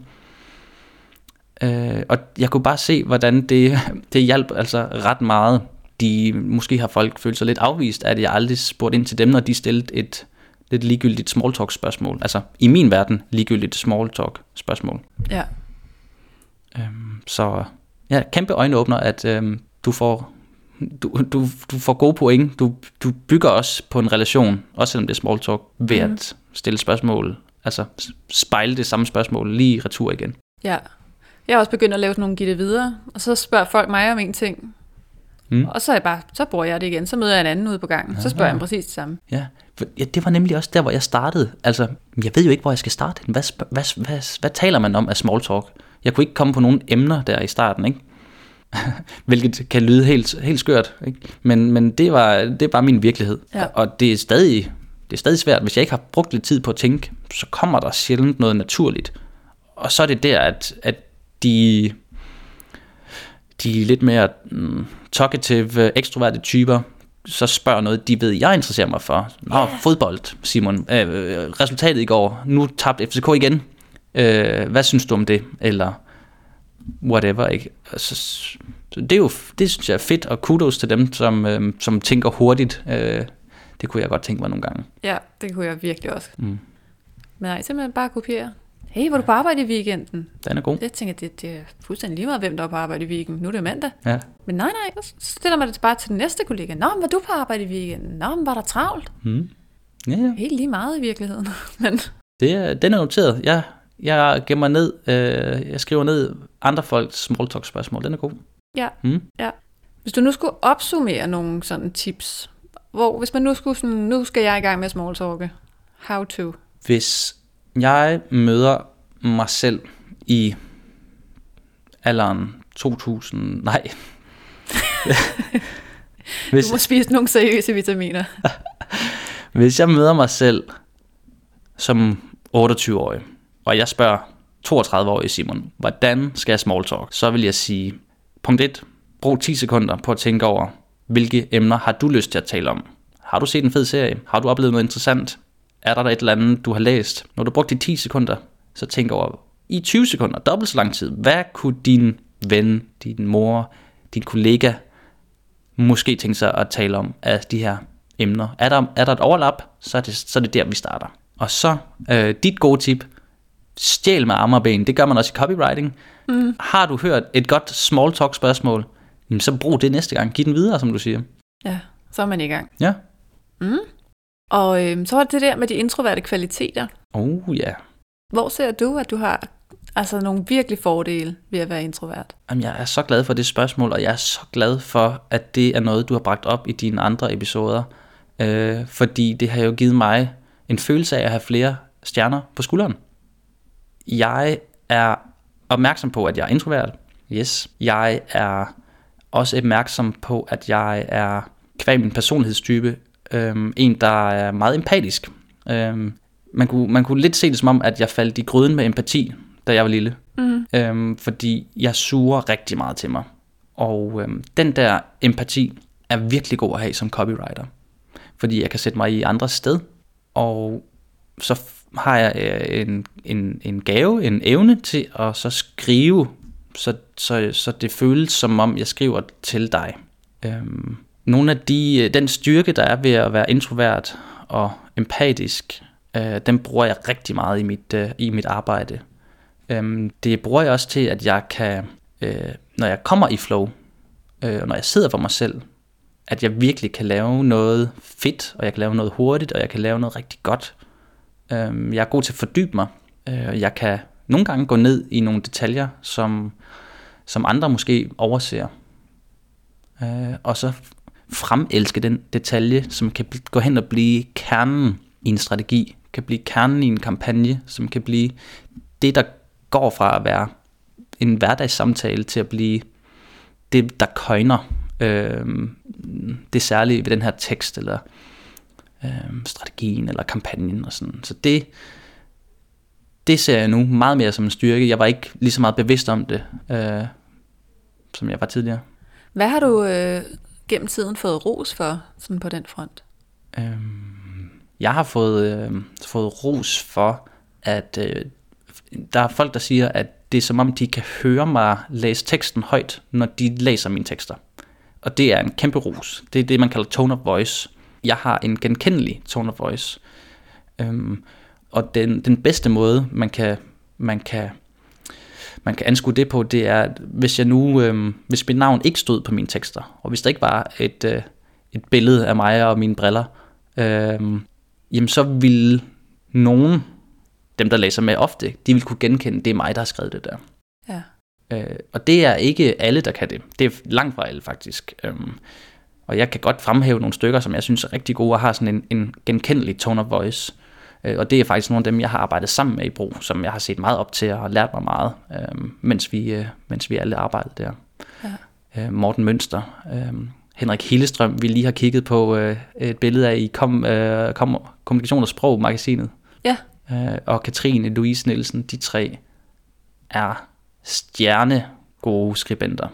noget? Øh, og jeg kunne bare se, hvordan det, det hjalp altså ret meget. De, måske har folk følt sig lidt afvist, at jeg aldrig spurgte ind til dem, når de stillede et lidt ligegyldigt small talk spørgsmål. Altså i min verden ligegyldigt small talk spørgsmål. Ja. Øhm, så ja, kæmpe øjenåbner, at øhm, du får du, du, du får gode point. Du, du bygger også på en relation, også selvom det er small talk, ved mm. at stille spørgsmål, altså spejle det samme spørgsmål lige retur igen. Ja. Jeg har også begyndt at lave nogle gitte videre, og så spørger folk mig om en ting, mm. og så, er jeg bare, så bruger jeg det igen. Så møder jeg en anden ude på gangen, ja, så spørger ja. jeg præcis det samme. Ja. ja, det var nemlig også der, hvor jeg startede. Altså, jeg ved jo ikke, hvor jeg skal starte. Hvad, hvad, hvad, hvad, hvad taler man om af small talk? Jeg kunne ikke komme på nogle emner der i starten, ikke? Hvilket kan lyde helt, helt skørt, ikke? Men, men det, var, det var min virkelighed. Ja. Og det er, stadig, det er stadig svært. Hvis jeg ikke har brugt lidt tid på at tænke, så kommer der sjældent noget naturligt. Og så er det der, at, at de, de lidt mere mm, talkative, ekstroverte typer, så spørger noget, de ved, jeg interesserer mig for. Nå, yeah. fodbold, Simon. Øh, resultatet i går. Nu tabte FCK igen. Øh, hvad synes du om det? Eller whatever, ikke? Altså, så det er jo, det synes jeg er fedt, og kudos til dem, som, øh, som tænker hurtigt. Øh, det kunne jeg godt tænke mig nogle gange. Ja, det kunne jeg virkelig også. Mm. Men nej, simpelthen bare kopiere. Hey, hvor du på arbejde i weekenden? Den er god. Jeg tænker, det, det er fuldstændig lige meget, hvem der er på arbejde i weekenden. Nu er det mandag. Ja. Men nej, nej, så stiller man det bare til den næste kollega. Nå, men var du på arbejde i weekenden? Nå, men var der travlt? Mm. Ja, ja. Helt lige meget i virkeligheden. men... det er, den er noteret. Jeg, jeg gemmer ned, øh, jeg skriver ned andre folks small talk spørgsmål. Den er god. Ja, mm. ja. Hvis du nu skulle opsummere nogle sådan tips, hvor hvis man nu skulle sådan, nu skal jeg i gang med small talk. How to? Hvis jeg møder mig selv i alderen 2000, nej. Hvis, du må spise nogle seriøse vitaminer. Hvis jeg møder mig selv som 28-årig, og jeg spørger 32-årige Simon, hvordan skal jeg small talk? Så vil jeg sige, punkt 1, brug 10 sekunder på at tænke over, hvilke emner har du lyst til at tale om? Har du set en fed serie? Har du oplevet noget interessant? Er der et eller andet, du har læst? Når du brugt de 10 sekunder, så tænk over, i 20 sekunder, dobbelt så lang tid, hvad kunne din ven, din mor, din kollega måske tænke sig at tale om af de her emner? Er der, er der et overlap, så er, det, så er det der, vi starter. Og så øh, dit gode tip, stjæl med arme og ben. Det gør man også i copywriting. Mm. Har du hørt et godt small talk spørgsmål, så brug det næste gang. Giv den videre, som du siger. Ja, så er man i gang. Ja. Mm. Og øh, så var det det der med de introverte kvaliteter. Oh ja. Yeah. Hvor ser du, at du har altså nogle virkelig fordele ved at være introvert? Jamen, jeg er så glad for det spørgsmål, og jeg er så glad for, at det er noget, du har bragt op i dine andre episoder. Øh, fordi det har jo givet mig en følelse af at have flere stjerner på skulderen. Jeg er opmærksom på, at jeg er introvert. Yes. Jeg er også opmærksom på, at jeg er kvæg min personlighedstype øhm, en, der er meget empatisk. Øhm, man, kunne, man kunne lidt se det som om, at jeg faldt i gryden med empati, da jeg var lille. Mm. Øhm, fordi jeg suger rigtig meget til mig. Og øhm, den der empati er virkelig god at have som copywriter. Fordi jeg kan sætte mig i andre sted, og så har jeg øh, en, en, en gave, en evne til at så skrive, så, så, så det føles som om, jeg skriver til dig. Øhm, nogle af de, øh, den styrke, der er ved at være introvert og empatisk, øh, den bruger jeg rigtig meget i mit, øh, i mit arbejde. Øhm, det bruger jeg også til, at jeg kan, øh, når jeg kommer i flow, øh, og når jeg sidder for mig selv, at jeg virkelig kan lave noget fedt, og jeg kan lave noget hurtigt, og jeg kan lave noget rigtig godt. Øhm, jeg er god til at fordybe mig. Øh, jeg kan nogle gange gå ned i nogle detaljer, som, som andre måske overser. Øh, og så fremelske den detalje, som kan gå hen og blive kernen i en strategi, kan blive kernen i en kampagne, som kan blive det, der går fra at være en hverdagssamtale til at blive det, der køjner øh, det særlige ved den her tekst, eller øh, strategien, eller kampagnen og sådan. Så det, det ser jeg nu meget mere som en styrke. Jeg var ikke lige så meget bevidst om det, øh, som jeg var tidligere. Hvad har du øh, gennem tiden fået ros for, sådan på den front? Øhm, jeg har fået, øh, fået ros for, at øh, der er folk, der siger, at det er som om, de kan høre mig læse teksten højt, når de læser mine tekster. Og det er en kæmpe ros. Det er det, man kalder tone of voice. Jeg har en genkendelig tone of voice. Øhm, og den, den bedste måde, man kan, man kan man kan anskue det på, det er, at hvis jeg nu, øh, hvis mit navn ikke stod på mine tekster, og hvis der ikke var et, øh, et billede af mig og mine briller, øh, jamen så ville nogen, dem der læser med ofte, de vil kunne genkende, det er mig, der har skrevet det der. Ja. Øh, og det er ikke alle, der kan det. Det er langt fra alle, faktisk. Øhm, og jeg kan godt fremhæve nogle stykker, som jeg synes er rigtig gode, og har sådan en, en genkendelig tone of voice. Øh, og det er faktisk nogle af dem, jeg har arbejdet sammen med i Bro, som jeg har set meget op til og har lært mig meget, øh, mens, vi, øh, mens vi alle arbejdede der. Ja. Øh, Morten Mønster, øh, Henrik Hillestrøm, vi lige har kigget på øh, et billede af i Kom, øh, Kom, Kommunikation og Sprog magasinet. Ja. Øh, og Katrine Louise Nielsen, de tre er stjerne gode skribenter.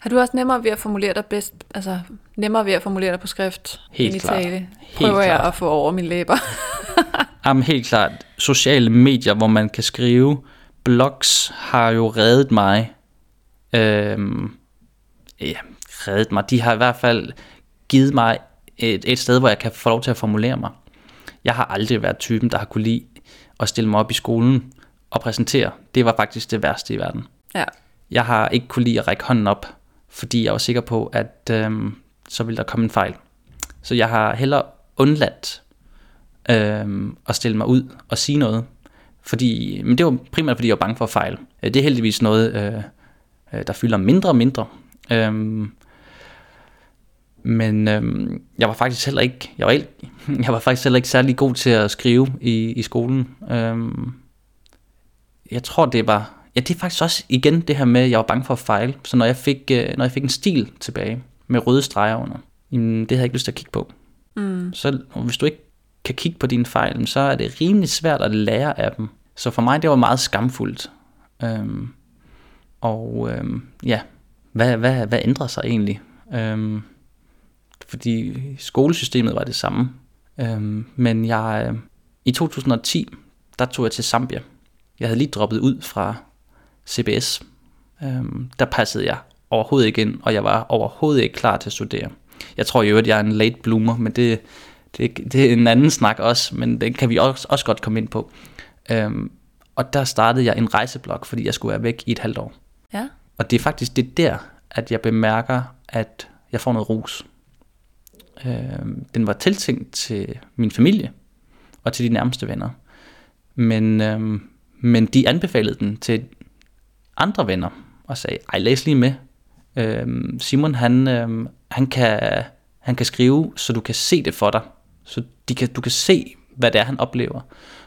Har du også nemmere ved at formulere dig bedst, altså nemmere ved at formulere dig på skrift Helt end i klart. tale? Helt Prøver jeg klart. at få over mine læber. Jamen helt klart, sociale medier, hvor man kan skrive, blogs har jo reddet mig. Øhm, ja, reddet mig. De har i hvert fald givet mig et, et sted, hvor jeg kan få lov til at formulere mig. Jeg har aldrig været typen, der har kunne lide at stille mig op i skolen og præsentere. Det var faktisk det værste i verden. ja. Jeg har ikke kunne lide at række hånden op, fordi jeg var sikker på, at øhm, så ville der komme en fejl. Så jeg har hellere undladt øhm, at stille mig ud og sige noget. Fordi, men det var primært, fordi jeg var bange for at fejle. Øh, Det er heldigvis noget, øh, øh, der fylder mindre og mindre. Øhm, men øhm, jeg var faktisk heller ikke, jeg var, jeg var faktisk heller ikke særlig god til at skrive i, i skolen. Øhm, jeg tror, det var... Ja, det er faktisk også igen det her med, at jeg var bange for at fejle. Så når jeg fik, øh, når jeg fik en stil tilbage med røde streger under, jamen, det havde jeg ikke lyst til at kigge på. Mm. Så hvis du ikke kan kigge på dine fejl, så er det rimelig svært at lære af dem. Så for mig, det var meget skamfuldt. Øhm, og øhm, ja, hvad, hvad, hvad ændrer sig egentlig? Øhm, fordi skolesystemet var det samme. Øhm, men jeg, øh, i 2010, der tog jeg til Zambia. Jeg havde lige droppet ud fra CBS. Øhm, der passede jeg overhovedet ikke ind, og jeg var overhovedet ikke klar til at studere. Jeg tror jo, at jeg er en late bloomer, men det, det, det er en anden snak også, men det kan vi også, også godt komme ind på. Øhm, og der startede jeg en rejseblog, fordi jeg skulle være væk i et halvt år. Ja. Og det er faktisk det der, at jeg bemærker, at jeg får noget ros. Øhm, den var tiltænkt til min familie og til de nærmeste venner. Men, øhm, men de anbefalede den til andre venner og sagde, ej læs lige med. Øhm, Simon han, øhm, han, kan, han kan skrive, så du kan se det for dig. Så de kan, du kan se, hvad det er, han oplever.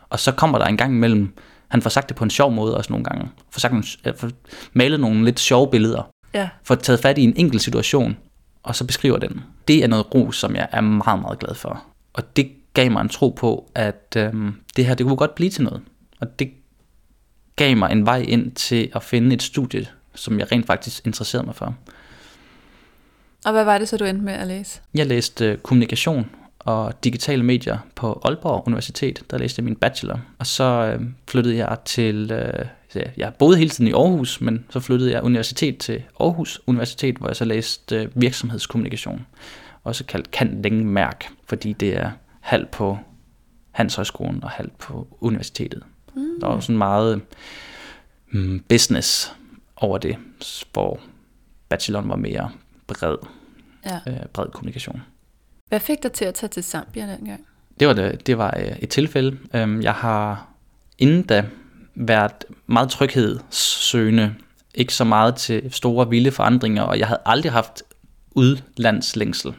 Og så kommer der en gang imellem, han får sagt det på en sjov måde også nogle gange. Får, sagt nogle, øh, får malet nogle lidt sjove billeder. Ja. Får taget fat i en enkelt situation, og så beskriver den. Det er noget ros, som jeg er meget, meget glad for. Og det gav mig en tro på, at øhm, det her, det kunne godt blive til noget. Og det gav mig en vej ind til at finde et studie, som jeg rent faktisk interesserede mig for. Og hvad var det så, du endte med at læse? Jeg læste øh, kommunikation og digitale medier på Aalborg Universitet. Der læste jeg min bachelor. Og så øh, flyttede jeg til... Øh, jeg boede hele tiden i Aarhus, men så flyttede jeg universitet til Aarhus Universitet, hvor jeg så læste øh, virksomhedskommunikation. Også kaldt kan længe mærk, fordi det er halv på Handelshøjskolen og halv på universitetet. Mm. Der var sådan meget mm, business over det, hvor bacheloren var mere bred, Ja. øh, bred kommunikation. Hvad fik dig til at tage til Zambia dengang? Det var, det, det var øh, et tilfælde. Øhm, jeg har inden da været meget tryghedssøgende, ikke så meget til store vilde forandringer, og jeg havde aldrig haft udlandslængsel.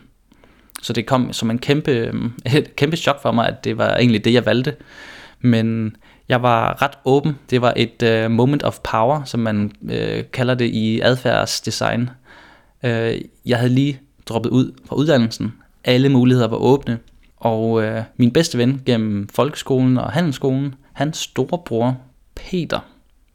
Så det kom som en kæmpe, øhm, et kæmpe chok for mig, at det var egentlig det, jeg valgte. Men jeg var ret åben. Det var et uh, moment of power, som man uh, kalder det i adfærdsdesign. Uh, jeg havde lige droppet ud fra uddannelsen. Alle muligheder var åbne. Og uh, min bedste ven gennem folkeskolen og handelsskolen, hans storebror Peter,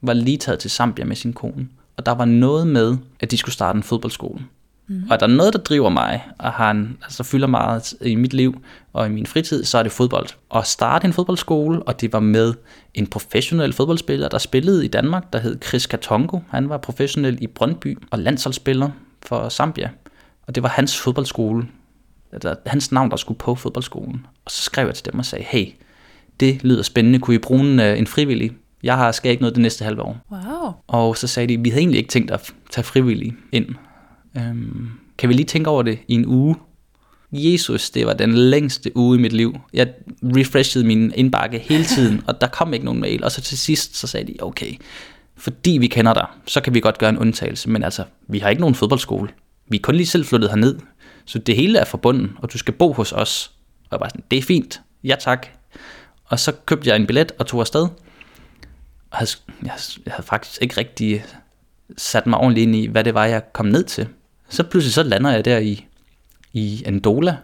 var lige taget til Zambia med sin kone. Og der var noget med, at de skulle starte en fodboldskole. Mm. Og er der noget, der driver mig, og har en, altså fylder meget i mit liv og i min fritid, så er det fodbold. Og starte en fodboldskole, og det var med en professionel fodboldspiller, der spillede i Danmark, der hed Chris Katongo. Han var professionel i Brøndby og landsholdsspiller for Zambia. Og det var hans fodboldskole, eller hans navn, der skulle på fodboldskolen. Og så skrev jeg til dem og sagde, hey, det lyder spændende, kunne I bruge en, øh, en frivillig? Jeg har skal ikke noget det næste halve år. Wow. Og så sagde de, vi havde egentlig ikke tænkt at tage frivillige ind. Øhm, kan vi lige tænke over det i en uge? Jesus, det var den længste uge i mit liv. Jeg refreshede min indbakke hele tiden, og der kom ikke nogen mail. Og så til sidst, så sagde de, okay, fordi vi kender dig, så kan vi godt gøre en undtagelse. Men altså, vi har ikke nogen fodboldskole. Vi er kun lige selv flyttet herned. Så det hele er forbundet, og du skal bo hos os. Og jeg var sådan, det er fint. Ja tak. Og så købte jeg en billet og tog afsted. Og jeg, jeg, jeg havde faktisk ikke rigtig sat mig ordentligt ind i, hvad det var, jeg kom ned til. Så pludselig så lander jeg der i, i Andola,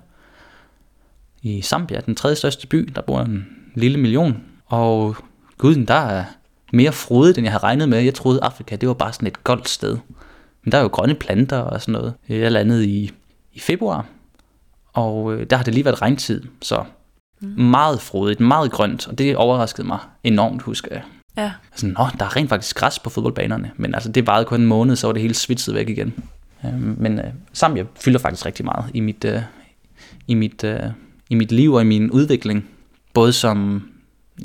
i Zambia, den tredje største by, der bor en lille million. Og guden, der er mere frodigt, end jeg havde regnet med. Jeg troede, Afrika, det var bare sådan et goldt sted. Men der er jo grønne planter og sådan noget. Jeg landede i, i februar, og øh, der har det lige været regntid, så mm. meget frodigt, meget grønt, og det overraskede mig enormt, husker jeg. Ja. Sådan, Nå, der er rent faktisk græs på fodboldbanerne, men altså det varede kun en måned, så var det hele svitset væk igen. Øhm, men øh, Zambia fylder faktisk rigtig meget i mit, øh, i, mit, øh, i mit liv og i min udvikling. Både som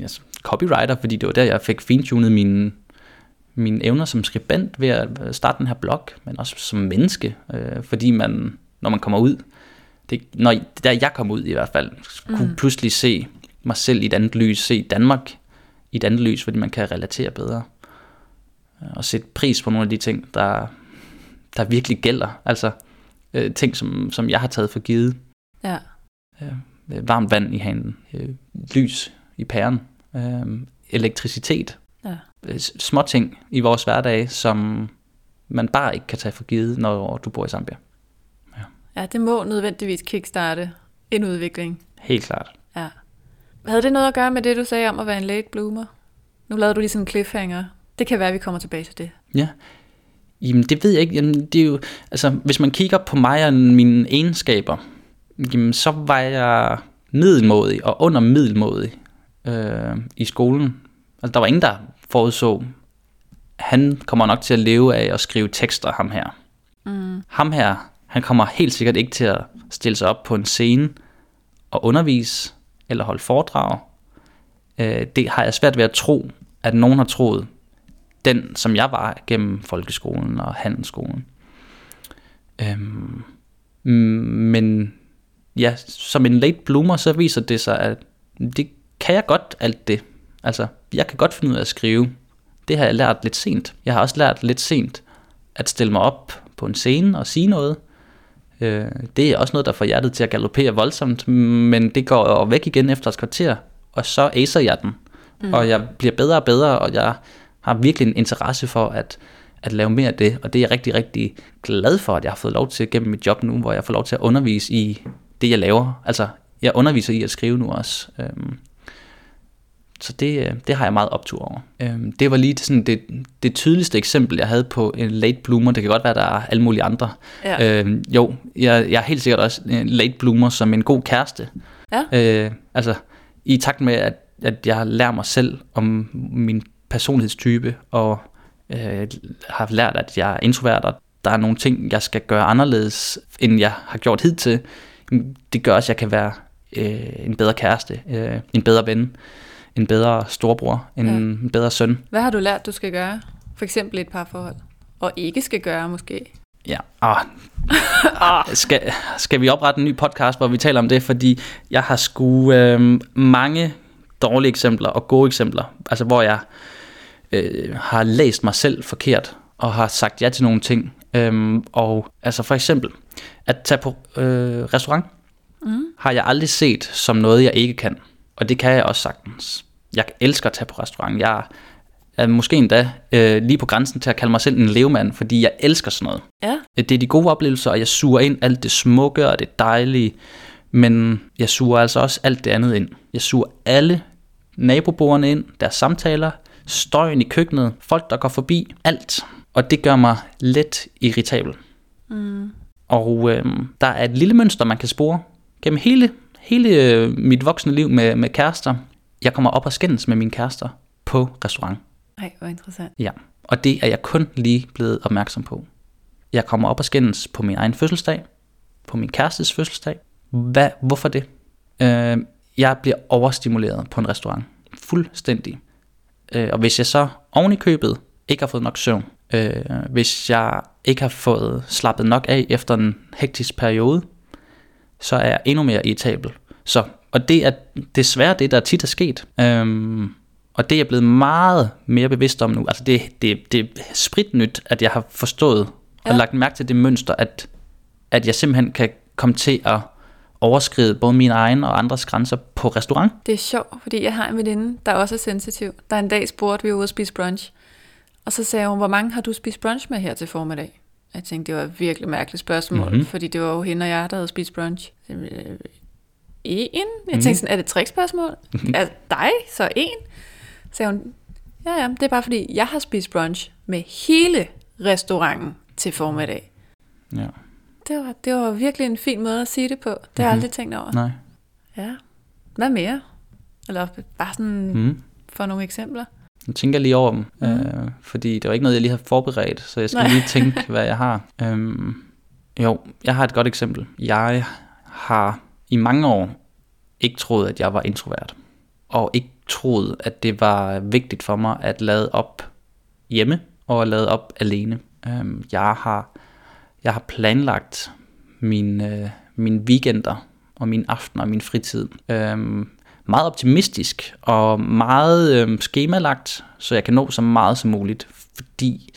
yes, copywriter, fordi det var der, jeg fik fintunet mine, mine evner som skribent ved at starte den her blog, men også som menneske, øh, fordi man, når man kommer ud, det, når der jeg kom ud i hvert fald, kunne mm. pludselig se mig selv i et andet lys, se Danmark i et andet lys, fordi man kan relatere bedre. Og sætte pris på nogle af de ting, der, der virkelig gælder. Altså øh, ting, som, som jeg har taget for givet. Ja. Øh, varmt vand i hanen, øh, lys i pæren, øh, elektricitet. Ja. Øh, små ting i vores hverdag, som man bare ikke kan tage for givet, når du bor i Zambia. Ja, det må nødvendigvis kickstarte en udvikling. Helt klart. Ja. Havde det noget at gøre med det, du sagde om at være en late bloomer? Nu lavede du lige sådan en cliffhanger. Det kan være, at vi kommer tilbage til det. Ja. Jamen, det ved jeg ikke. Jamen, det er jo, altså, hvis man kigger på mig og mine egenskaber, jamen, så var jeg middelmådig og under middelmådig øh, i skolen. Altså, der var ingen, der forudså, han kommer nok til at leve af at skrive tekster, ham her. Mm. Ham her, han kommer helt sikkert ikke til at stille sig op på en scene og undervise eller holde foredrag. Øh, det har jeg svært ved at tro, at nogen har troet, den som jeg var gennem folkeskolen og handelsskolen. Øhm, men ja, som en late bloomer, så viser det sig, at det kan jeg godt alt det. Altså, jeg kan godt finde ud af at skrive. Det har jeg lært lidt sent. Jeg har også lært lidt sent at stille mig op på en scene og sige noget. Øh, det er også noget, der får hjertet til at galopere voldsomt, men det går væk igen efter et kvarter, og så acer jeg den. Mm. Og jeg bliver bedre og bedre, og jeg har virkelig en interesse for at, at lave mere af det, og det er jeg rigtig, rigtig glad for, at jeg har fået lov til gennem mit job nu, hvor jeg får lov til at undervise i det, jeg laver. Altså, jeg underviser i at skrive nu også. Øhm, så det, øh, det har jeg meget optur over. Øhm, det var lige sådan det, det tydeligste eksempel, jeg havde på en late bloomer. Det kan godt være, der er alle mulige andre. Ja. Øhm, jo, jeg, jeg er helt sikkert også en late bloomer som en god kæreste. Ja. Øh, altså, i takt med, at, at jeg lærer mig selv om min personlighedstype, og øh, har lært, at jeg er introvert, og der er nogle ting, jeg skal gøre anderledes, end jeg har gjort hidtil. Det gør også, at jeg kan være øh, en bedre kæreste, øh, en bedre ven, en bedre storbror, en, ja. en bedre søn. Hvad har du lært, du skal gøre? For eksempel et par forhold. Og ikke skal gøre, måske. Ja, ah, ah. skal, skal vi oprette en ny podcast, hvor vi taler om det? Fordi jeg har sgu øh, mange dårlige eksempler og gode eksempler. Altså hvor jeg øh, har læst mig selv forkert og har sagt ja til nogle ting. Øhm, og altså for eksempel, at tage på øh, restaurant, mm. har jeg aldrig set som noget, jeg ikke kan. Og det kan jeg også sagtens. Jeg elsker at tage på restaurant. Jeg er måske endda øh, lige på grænsen til at kalde mig selv en levemand, fordi jeg elsker sådan noget. Ja. Det er de gode oplevelser, og jeg suger ind alt det smukke og det dejlige, men jeg suger altså også alt det andet ind. Jeg suger alle naboborerne ind, deres samtaler, støjen i køkkenet, folk der går forbi, alt. Og det gør mig let irritabel. Mm. Og øh, der er et lille mønster, man kan spore gennem hele, hele øh, mit voksne liv med, med kærester. Jeg kommer op og skændes med mine kærester på restaurant. Nej, hvor interessant. Ja, og det er jeg kun lige blevet opmærksom på. Jeg kommer op og skændes på min egen fødselsdag, på min kærestes fødselsdag. Hvad, hvorfor det? Øh, jeg bliver overstimuleret på en restaurant. Fuldstændig. Øh, og hvis jeg så oven i købet ikke har fået nok søvn, øh, hvis jeg ikke har fået slappet nok af efter en hektisk periode, så er jeg endnu mere irritabel. Så, og det er desværre det, der tit er sket. Øhm, og det er jeg blevet meget mere bevidst om nu. Altså det, det, det er spritnyt, at jeg har forstået ja. og lagt mærke til det mønster, at, at jeg simpelthen kan komme til at overskride både mine egne og andres grænser på restaurant. Det er sjovt, fordi jeg har en veninde, der også er sensitiv. Der en dag spurgte vi ude at spise brunch, og så sagde hun, hvor mange har du spist brunch med her til formiddag? Jeg tænkte, det var et virkelig mærkeligt spørgsmål, mm-hmm. fordi det var jo hende og jeg, der havde spist brunch. En? Jeg tænkte mhm. sådan, er det et trickspørgsmål? Er dig så en? Så sagde hun, ja ja, det er bare fordi, jeg har spist brunch med hele restauranten til formiddag. Ja. Det var, det var virkelig en fin måde at sige det på. Det har jeg mm-hmm. aldrig tænkt over. Nej. Ja. Hvad mere? Eller bare sådan mm. for nogle eksempler. Jeg tænker lige over dem, mm. øh, fordi det var ikke noget, jeg lige har forberedt, så jeg skal Nej. lige tænke, hvad jeg har. Øhm, jo, jeg har et godt eksempel. Jeg har i mange år ikke troet, at jeg var introvert, og ikke troet, at det var vigtigt for mig at lade op hjemme og at lade op alene. Øhm, jeg har jeg har planlagt mine, øh, mine weekender og mine aftener og min fritid øhm, meget optimistisk og meget øh, skemalagt, så jeg kan nå så meget som muligt, fordi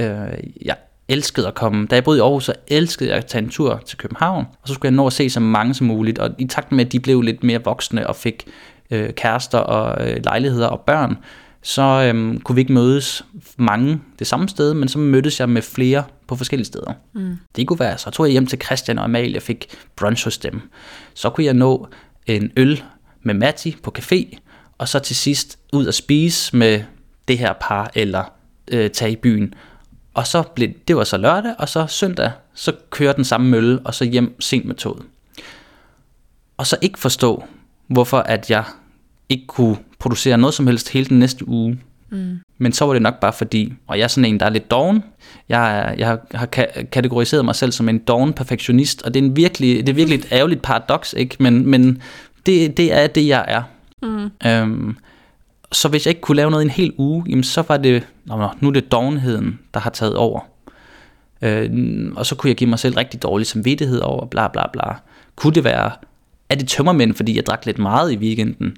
øh, jeg elskede at komme, da jeg boede i Aarhus, så elskede jeg at tage en tur til København, og så skulle jeg nå at se så mange som muligt, og i takt med, at de blev lidt mere voksne og fik øh, kærester og øh, lejligheder og børn, så øhm, kunne vi ikke mødes mange det samme sted, men så mødtes jeg med flere på forskellige steder. Mm. Det kunne være, så tog jeg hjem til Christian og Amalie og fik brunch hos dem. Så kunne jeg nå en øl med Matti på café, og så til sidst ud at spise med det her par, eller øh, tage i byen. Og så blev, det var så lørdag, og så søndag, så kører den samme mølle, og så hjem sent med toget. Og så ikke forstå, hvorfor at jeg ikke kunne producere noget som helst hele den næste uge. Mm. Men så var det nok bare fordi, og jeg er sådan en, der er lidt doven. Jeg, jeg har kategoriseret mig selv som en doven perfektionist, og det er, en virkelig, det er virkelig et ærgerligt paradoks, ikke? Men, men det, det er det, jeg er. Mm. Øhm, så hvis jeg ikke kunne lave noget i en hel uge, jamen så var det, nå, nu er det dovenheden, der har taget over. Øh, og så kunne jeg give mig selv rigtig dårlig samvittighed over, bla bla bla. Kunne det være, er det tømmermænd, fordi jeg drak lidt meget i weekenden?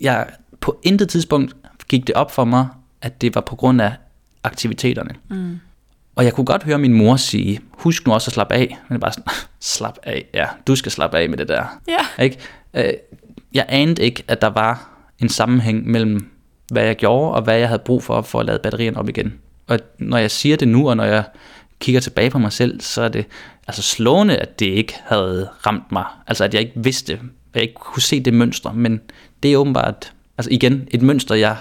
Jeg, på intet tidspunkt gik det op for mig, at det var på grund af aktiviteterne. Mm. Og jeg kunne godt høre min mor sige, husk nu også at slappe af. Men bare sådan, slap af, ja, du skal slappe af med det der. Ja. Ikke? Øh, jeg anede ikke, at der var en sammenhæng mellem, hvad jeg gjorde, og hvad jeg havde brug for, for at lade batterierne op igen. Og når jeg siger det nu, og når jeg kigger tilbage på mig selv, så er det altså slående, at det ikke havde ramt mig. Altså at jeg ikke vidste, at jeg ikke kunne se det mønster. Men det er åbenbart, altså igen, et mønster, jeg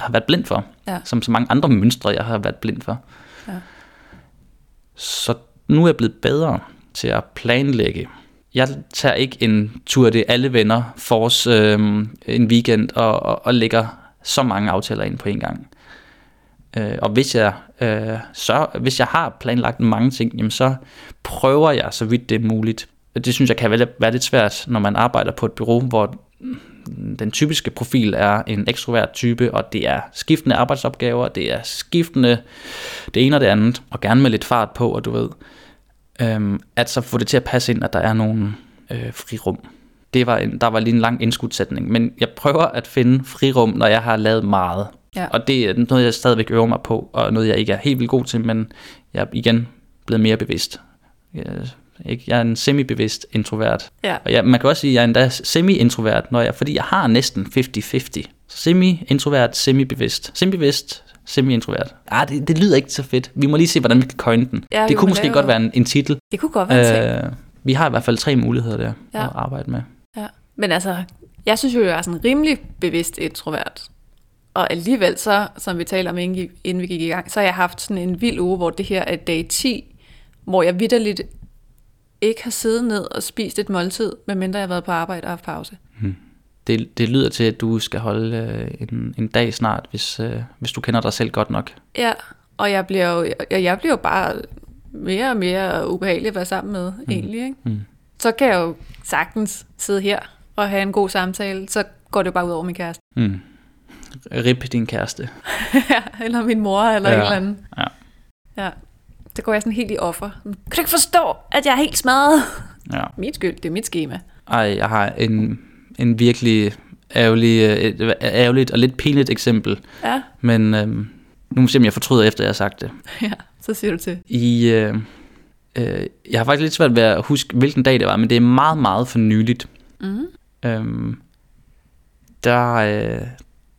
har været blind for. Ja. Som så mange andre mønstre, jeg har været blind for. Ja. Så nu er jeg blevet bedre til at planlægge. Jeg tager ikke en tur det alle venner for øh, en weekend og, og, og lægger så mange aftaler ind på en gang. Øh, og hvis jeg, øh, så, hvis jeg har planlagt mange ting, jamen så prøver jeg så vidt det er muligt. Det synes jeg kan være lidt svært, når man arbejder på et bureau, hvor den typiske profil er en ekstrovert type, og det er skiftende arbejdsopgaver, det er skiftende det ene og det andet, og gerne med lidt fart på, og du ved, øhm, at så få det til at passe ind, at der er nogle øh, frirum. Det var en, der var lige en lang indskudsætning, men jeg prøver at finde frirum, når jeg har lavet meget. Ja. Og det er noget, jeg stadigvæk øver mig på, og noget, jeg ikke er helt vildt god til, men jeg er igen blevet mere bevidst. Jeg ikke? Jeg er en semi-bevidst introvert. Ja. Og jeg, man kan også sige, at jeg er endda semi-introvert, når jeg, fordi jeg har næsten 50-50. Semi-introvert, semi-bevidst. Semi-bevidst, semi-introvert. Ah, det, det lyder ikke så fedt. Vi må lige se, hvordan vi kan coin den. Ja, det kunne måske lave... godt være en, en titel. Det kunne godt være en øh, Vi har i hvert fald tre muligheder der ja. at arbejde med. Ja. Men altså, jeg synes jo, jeg er sådan rimelig bevidst introvert. Og alligevel så, som vi taler om, inden vi gik i gang, så har jeg haft sådan en vild uge, hvor det her er dag 10, hvor jeg vidderligt ikke har siddet ned og spist et måltid, medmindre jeg har været på arbejde og haft pause. Det, det lyder til, at du skal holde øh, en, en dag snart, hvis, øh, hvis du kender dig selv godt nok. Ja, og jeg bliver jo, jeg, jeg bliver jo bare mere og mere ubehagelig at være sammen med, mm. egentlig. Ikke? Mm. Så kan jeg jo sagtens sidde her og have en god samtale, så går det jo bare ud over min kæreste. Mm. Rip din kæreste. eller min mor, eller ja. en eller anden. Ja. Ja. Så går jeg sådan helt i offer. Kan du ikke forstå, at jeg er helt smadret? Ja. Min skyld, det er mit schema. Ej, jeg har en, en virkelig ærgerlig, et ærgerligt og lidt pinligt eksempel. Ja, Men øhm, nu må vi se, om jeg fortryder, efter jeg har sagt det. ja. så siger du til. I, øh, øh, jeg har faktisk lidt svært ved at huske, hvilken dag det var, men det er meget, meget for nyligt. Mm. Øhm, der, øh,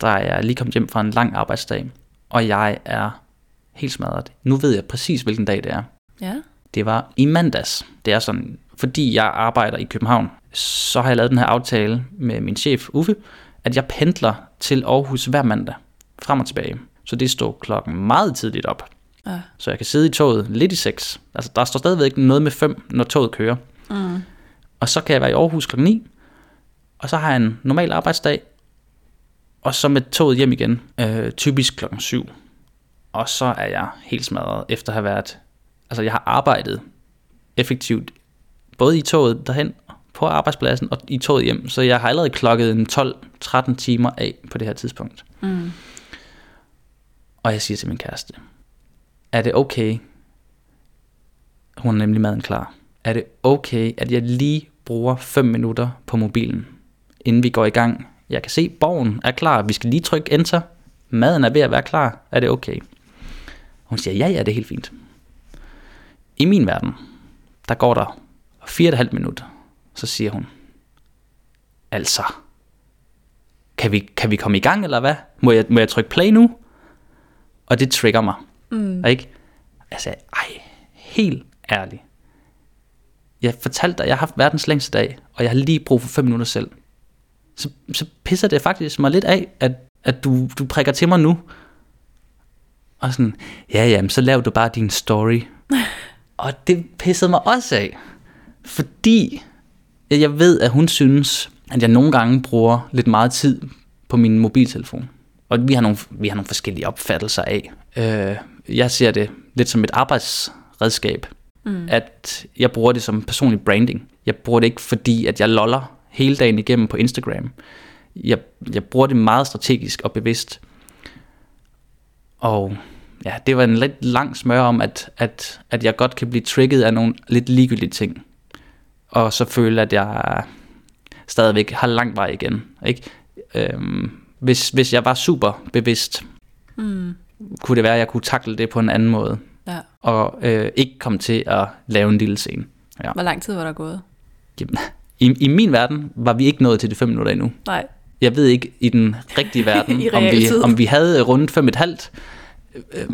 der er jeg lige kommet hjem fra en lang arbejdsdag, og jeg er helt smadret. Nu ved jeg præcis, hvilken dag det er. Ja. Det var i mandags. Det er sådan, fordi jeg arbejder i København, så har jeg lavet den her aftale med min chef Uffe, at jeg pendler til Aarhus hver mandag, frem og tilbage. Så det står klokken meget tidligt op. Ja. Så jeg kan sidde i toget lidt i 6. Altså der står stadigvæk noget med 5, når toget kører. Mm. Og så kan jeg være i Aarhus klokken 9, og så har jeg en normal arbejdsdag, og så med toget hjem igen, øh, typisk klokken 7. Og så er jeg helt smadret efter at have været, altså jeg har arbejdet effektivt, både i toget derhen på arbejdspladsen og i toget hjem, så jeg har allerede klokket en 12-13 timer af på det her tidspunkt. Mm. Og jeg siger til min kæreste, er det okay, hun er nemlig maden klar, er det okay, at jeg lige bruger 5 minutter på mobilen, inden vi går i gang? Jeg kan se, borgen er klar, vi skal lige trykke enter, maden er ved at være klar, er det okay? Hun siger, ja, ja, det er helt fint. I min verden, der går der 4,5 minutter, så siger hun, altså, kan vi, kan vi komme i gang, eller hvad? Må jeg, må jeg trykke play nu? Og det trigger mig. Mm. Ikke? Altså, ej, helt ærligt. Jeg fortalte dig, at jeg har haft verdens længste dag, og jeg har lige brug for 5 minutter selv. Så, så pisser det faktisk mig lidt af, at, at du, du prikker til mig nu. Og sådan, ja, jamen, så lav du bare din story. og det pissede mig også af. Fordi jeg jeg ved, at hun synes, at jeg nogle gange bruger lidt meget tid på min mobiltelefon. Og vi har nogle, vi har nogle forskellige opfattelser af. Øh, jeg ser det lidt som et arbejdsredskab. Mm. At jeg bruger det som personlig branding. Jeg bruger det ikke fordi, at jeg loller hele dagen igennem på Instagram. Jeg, jeg bruger det meget strategisk og bevidst. Og ja, det var en lidt lang smør om, at, at, at jeg godt kan blive trigget af nogle lidt ligegyldige ting. Og så føle, at jeg stadigvæk har lang vej igen. Ikke? Øhm, hvis, hvis jeg var super bevidst, Mm. kunne det være, at jeg kunne takle det på en anden måde. Ja. Og øh, ikke komme til at lave en lille scene. Ja. Hvor lang tid var der gået? Jamen, I, I min verden var vi ikke nået til de fem minutter endnu. Nej. Jeg ved ikke i den rigtige verden, om, vi, om vi havde rundt fem et halvt. Øh,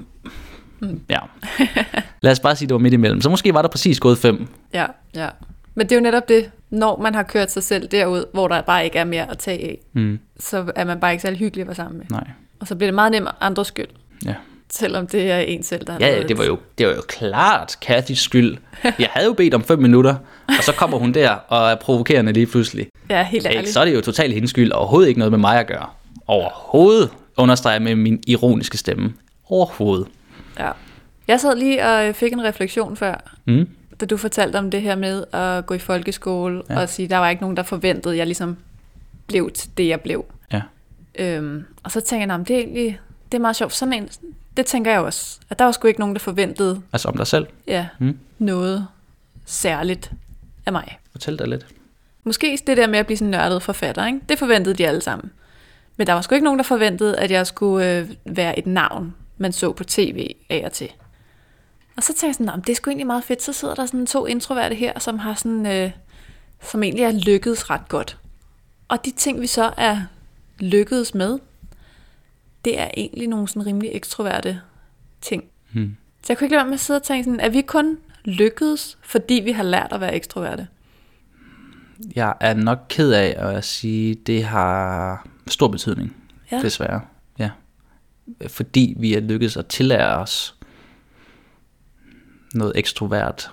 øh, ja. Lad os bare sige, det var midt imellem. Så måske var der præcis gået fem. Ja, ja. Men det er jo netop det, når man har kørt sig selv derud, hvor der bare ikke er mere at tage af, Mm, så er man bare ikke særlig hyggelig at være sammen med. nej. Og så bliver det meget nemt andres skyld, Ja. selvom det er en selv, der har Ja, det var jo, det var jo klart Kathys skyld. Jeg havde jo bedt om fem minutter, og så kommer hun der og er provokerende lige pludselig. Ja, helt Ikke? ærligt. Så er det jo totalt hendes skyld, og overhovedet ikke noget med mig at gøre. Overhovedet, understreger med min ironiske stemme. Overhovedet. Ja. Jeg sad lige og fik en refleksion før, Mm. da du fortalte om det her med at gå i folkeskole, Ja. og sige, der var ikke nogen, der forventede, at jeg ligesom blev til det, jeg blev. Ja. Øhm, og så tænker jeg, "Nå, men det er egentlig, det er meget sjovt. Sådan en, det tænker jeg også. At der var sgu ikke nogen, der forventede Altså om dig selv. ja, Mm. noget særligt af mig. Fortæl dig lidt. Måske det der med at blive sådan nørdet forfatter, ikke? det forventede de alle sammen. Men der var sgu ikke nogen, der forventede, at jeg skulle øh, være et navn, man så på tv af og til. Og så tænkte jeg sådan, "Nå, men det er sgu egentlig meget fedt, så sidder der sådan to introverte her, som har sådan, øh, som egentlig er lykkedes ret godt. Og de ting, vi så er lykkedes med, det er egentlig nogle sådan rimelig ekstroverte ting. Hmm. Så jeg kunne ikke lade være med at sidde og tænke sådan, er vi kun lykkedes, fordi vi har lært at være ekstroverte? Jeg er nok ked af at sige, det har stor betydning, Ja. desværre. Ja. Fordi vi er lykkedes at tillære os noget ekstrovert.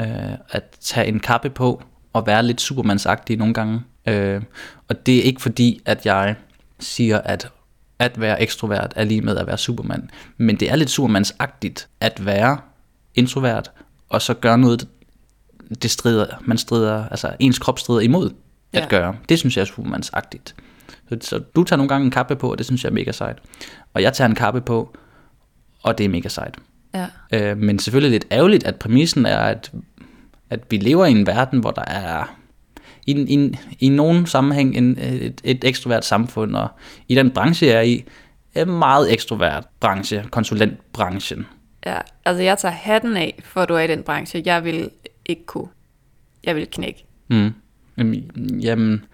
Øh, at tage en kappe på og være lidt supermansagtig nogle gange. Øh, og det er ikke fordi, at jeg siger, at at være ekstrovert er lige med at være supermand. Men det er lidt supermandsagtigt at være introvert, og så gøre noget, det strider, man strider, altså ens krop strider imod at Ja. gøre. Det synes jeg er supermandsagtigt. Så, så du tager nogle gange en kappe på, og det synes jeg er mega sejt. Og jeg tager en kappe på, og det er mega sejt. Ja. Øh, men selvfølgelig lidt ærgerligt, at præmissen er, at, at vi lever i en verden, hvor der er i, i, i nogen sammenhæng en, et, et ekstrovert samfund, og i den branche, jeg er i, er en meget ekstrovert branche, konsulentbranchen. ja. Altså, jeg tager hatten af, for at du er i den branche. Jeg vil ikke kunne. Jeg vil knække. Mm. Jamen,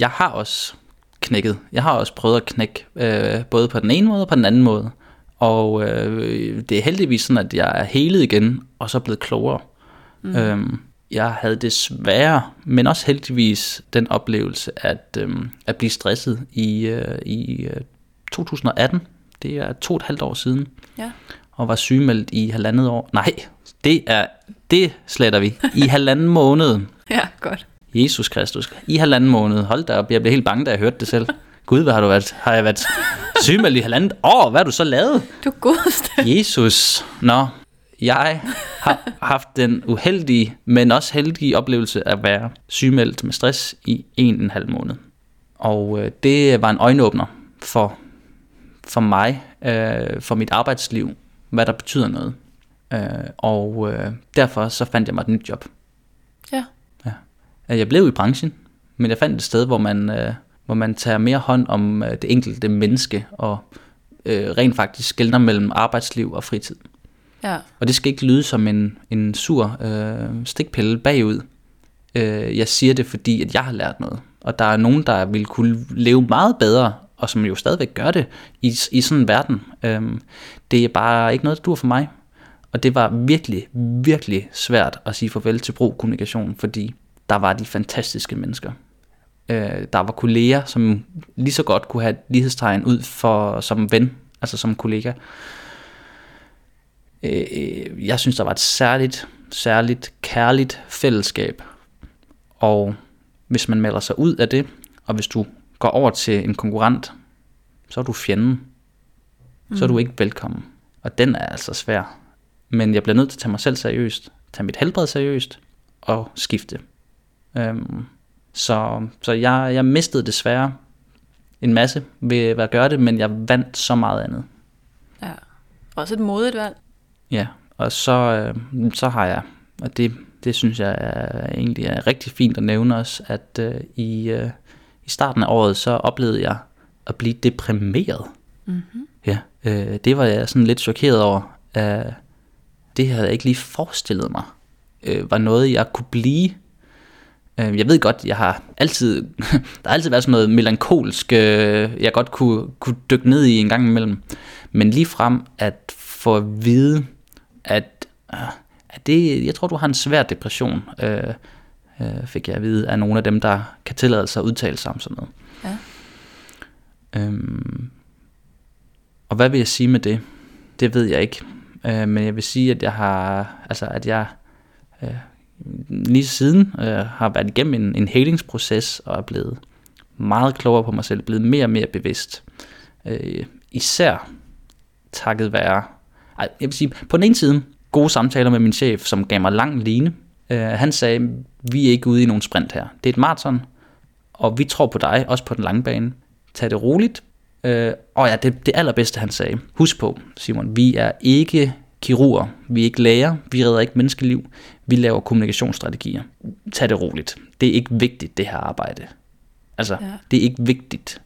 jeg har også knækket. Jeg har også prøvet at knække, øh, både på den ene måde og på den anden måde. Og øh, det er heldigvis sådan, at jeg er helet igen, og så blevet klogere. Mm. Øhm, jeg havde desværre, men også heldigvis den oplevelse at, øhm, at blive stresset i, øh, i øh, 2018. Det er to og et halvt år siden. Ja. Og var sygemeldt i halvandet år. Nej, det er det sletter vi. I halvanden måned. Ja, godt. Jesus Kristus. I halvanden måned. Hold da op, jeg blev helt bange, da jeg hørte det selv. Gud, hvad har du været? Har jeg været sygemeldt i halvandet år? Hvad har du så lavet? Du godeste. Jesus. Nå, jeg har haft den uheldige, men også heldige oplevelse at være sygemeldt med stress i en og en halv måned. Og øh, det var en øjenåbner for, for mig, øh, for mit arbejdsliv, hvad der betyder noget. Øh, og øh, derfor så fandt jeg mig et nyt job. Ja. Øh, Jeg blev i branchen, men jeg fandt et sted, hvor man, øh, hvor man tager mere hånd om øh, det enkelte menneske, og øh, rent faktisk skældner mellem arbejdsliv og fritid. Ja. Og det skal ikke lyde som en, en sur øh, stikpille bagud. Øh, jeg siger det, fordi at jeg har lært noget. Og der er nogen, der vil kunne leve meget bedre, og som jo stadigvæk gør det i, i sådan en verden. Øh, det er bare ikke noget, der dur for mig. Og det var virkelig, virkelig svært at sige farvel til brug kommunikation, fordi der var de fantastiske mennesker. Øh, der var kolleger, som lige så godt kunne have et lighedstegn ud for som ven, altså som kollega. Øh, jeg synes, der var et særligt, særligt kærligt fællesskab. Og hvis man melder sig ud af det, og hvis du går over til en konkurrent, så er du fjenden. Så er du ikke velkommen. Og den er altså svær. Men jeg bliver nødt til at tage mig selv seriøst, tage mit helbred seriøst og skifte. Øhm, så så jeg, jeg mistede desværre en masse ved at gøre det, men jeg vandt så meget andet. ja. Også et modigt valg. Ja, og så, øh, så har jeg, og det, det synes jeg er, egentlig er rigtig fint at nævne også, at øh, i, øh, i starten af året, så oplevede jeg at blive deprimeret. Mm-hmm. Ja, øh, det var jeg sådan lidt chokeret over. Øh, det havde jeg ikke lige forestillet mig, øh, var noget, jeg kunne blive. Øh, jeg ved godt, jeg har altid, der har altid været sådan noget melankolsk, øh, jeg godt kunne, kunne dykke ned i en gang imellem. Men lige frem at få at vide, at, øh, at det, jeg tror, du har en svær depression, øh, øh, fik jeg at vide af nogle af dem, der kan tillade sig at udtale sig om sådan noget. Ja. Øhm, og hvad vil jeg sige med det? Det ved jeg ikke. Øh, men jeg vil sige, at jeg har, altså at jeg øh, lige siden øh, har været igennem en, en helingsproces og er blevet meget klogere på mig selv, blevet mere og mere bevidst. Øh, især takket være, ej, jeg vil sige, på den ene side, gode samtaler med min chef, som gav mig lang line. Øh, han sagde, vi er ikke ude i nogen sprint her. Det er et maraton, og vi tror på dig, også på den lange bane. Tag det roligt. Øh, og ja, det, det allerbedste, han sagde. Husk på, Simon, vi er ikke kirurger, vi er ikke læger, vi redder ikke menneskeliv, vi laver kommunikationsstrategier. Tag det roligt. Det er ikke vigtigt, det her arbejde. Altså, Ja. det er ikke vigtigt,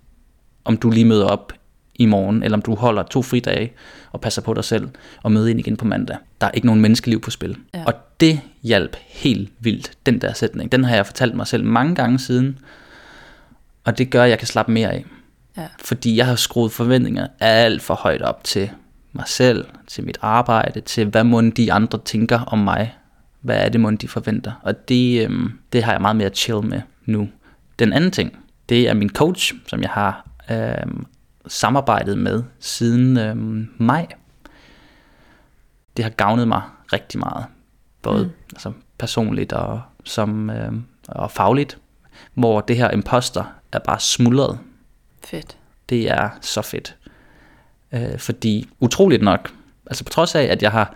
om du lige møder op i morgen, eller om du holder to fridage og passer på dig selv og møder ind igen på mandag. Der er ikke nogen menneskeliv på spil. Ja. Og det hjalp helt vildt, den der sætning. Den har jeg fortalt mig selv mange gange siden, og det gør, at jeg kan slappe mere af. Ja. Fordi jeg har skruet forventninger alt for højt op til mig selv, til mit arbejde, til hvad må de andre tænker om mig. Hvad er det, må de forventer? Og det, øhm, det har jeg meget mere chill med nu. Den anden ting, det er min coach, som jeg har øhm, samarbejdet med siden øhm, maj. Det har gavnet mig rigtig meget. Både mm. altså, personligt og, som, øh, og fagligt. Hvor det her imposter er bare smuldret. Fedt. Det er så fedt. Øh, fordi utroligt nok, altså på trods af, at jeg har,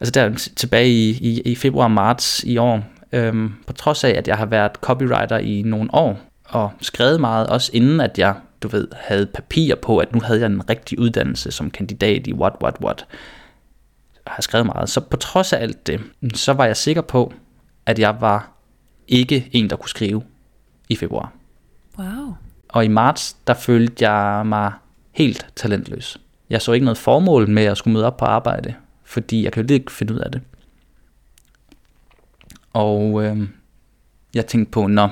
altså der tilbage i, i, i februar-marts i år, øhm, på trods af, at jeg har været copywriter i nogle år, og skrevet meget, også inden at jeg, du ved, havde papir på, at nu havde jeg en rigtig uddannelse som kandidat i what, what, what, har skrevet meget. Så på trods af alt det, så var jeg sikker på, at jeg var ikke en, der kunne skrive i februar. Wow. Og i marts, der følte jeg mig helt talentløs. Jeg så ikke noget formål med at skulle møde op på arbejde, fordi jeg kan jo ikke finde ud af det. Og øh, jeg tænkte på, nå,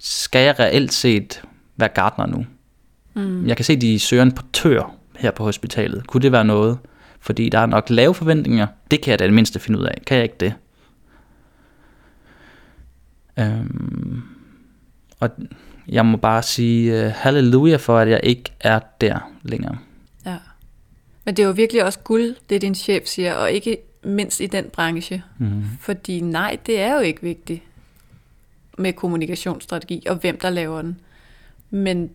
skal jeg reelt set være gartner nu? Mm. Jeg kan se, de søger en portør her på hospitalet. Kunne det være noget? Fordi der er nok lave forventninger. Det kan jeg da det mindste finde ud af. Kan jeg ikke det? Øhm, og jeg må bare sige uh, halleluja for, at jeg ikke er der længere. Ja. Men det er jo virkelig også guld, det din chef siger, og ikke mindst i den branche. Mm. Fordi nej, det er jo ikke vigtigt med kommunikationsstrategi, og hvem der laver den. Men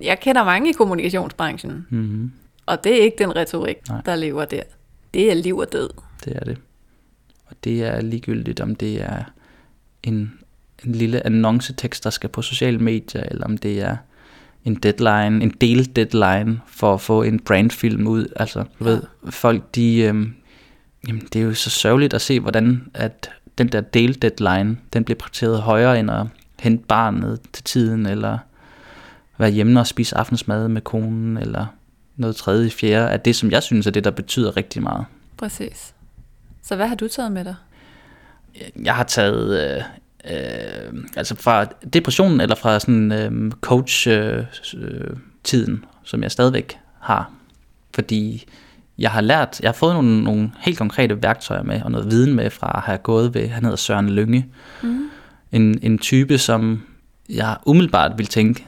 jeg kender mange i kommunikationsbranchen, mm. og det er ikke den retorik, nej. der lever der. Det er liv og død. Det er det. Og det er ligegyldigt, om det er en, en lille annoncetekst, der skal på sociale medier, eller om det er en deadline, en del deadline for at få en brandfilm ud. Altså, du ved, folk de, øhm, jamen, det er jo så sørgeligt at se, hvordan at den der del deadline, den bliver prioriteret højere end at hente barnet til tiden, eller være hjemme og spise aftensmad med konen, eller noget tredje, fjerde, at det, som jeg synes er det, der betyder rigtig meget. Præcis. Så hvad har du taget med dig? Jeg har taget, øh, øh, altså fra depressionen, eller fra sådan øh, coach-tiden, øh, som jeg stadigvæk har. Fordi jeg har lært, jeg har fået nogle, nogle helt konkrete værktøjer med, og noget viden med fra at have gået ved, han hedder Søren Lønge. Mm. En, en type, som jeg umiddelbart vil tænke,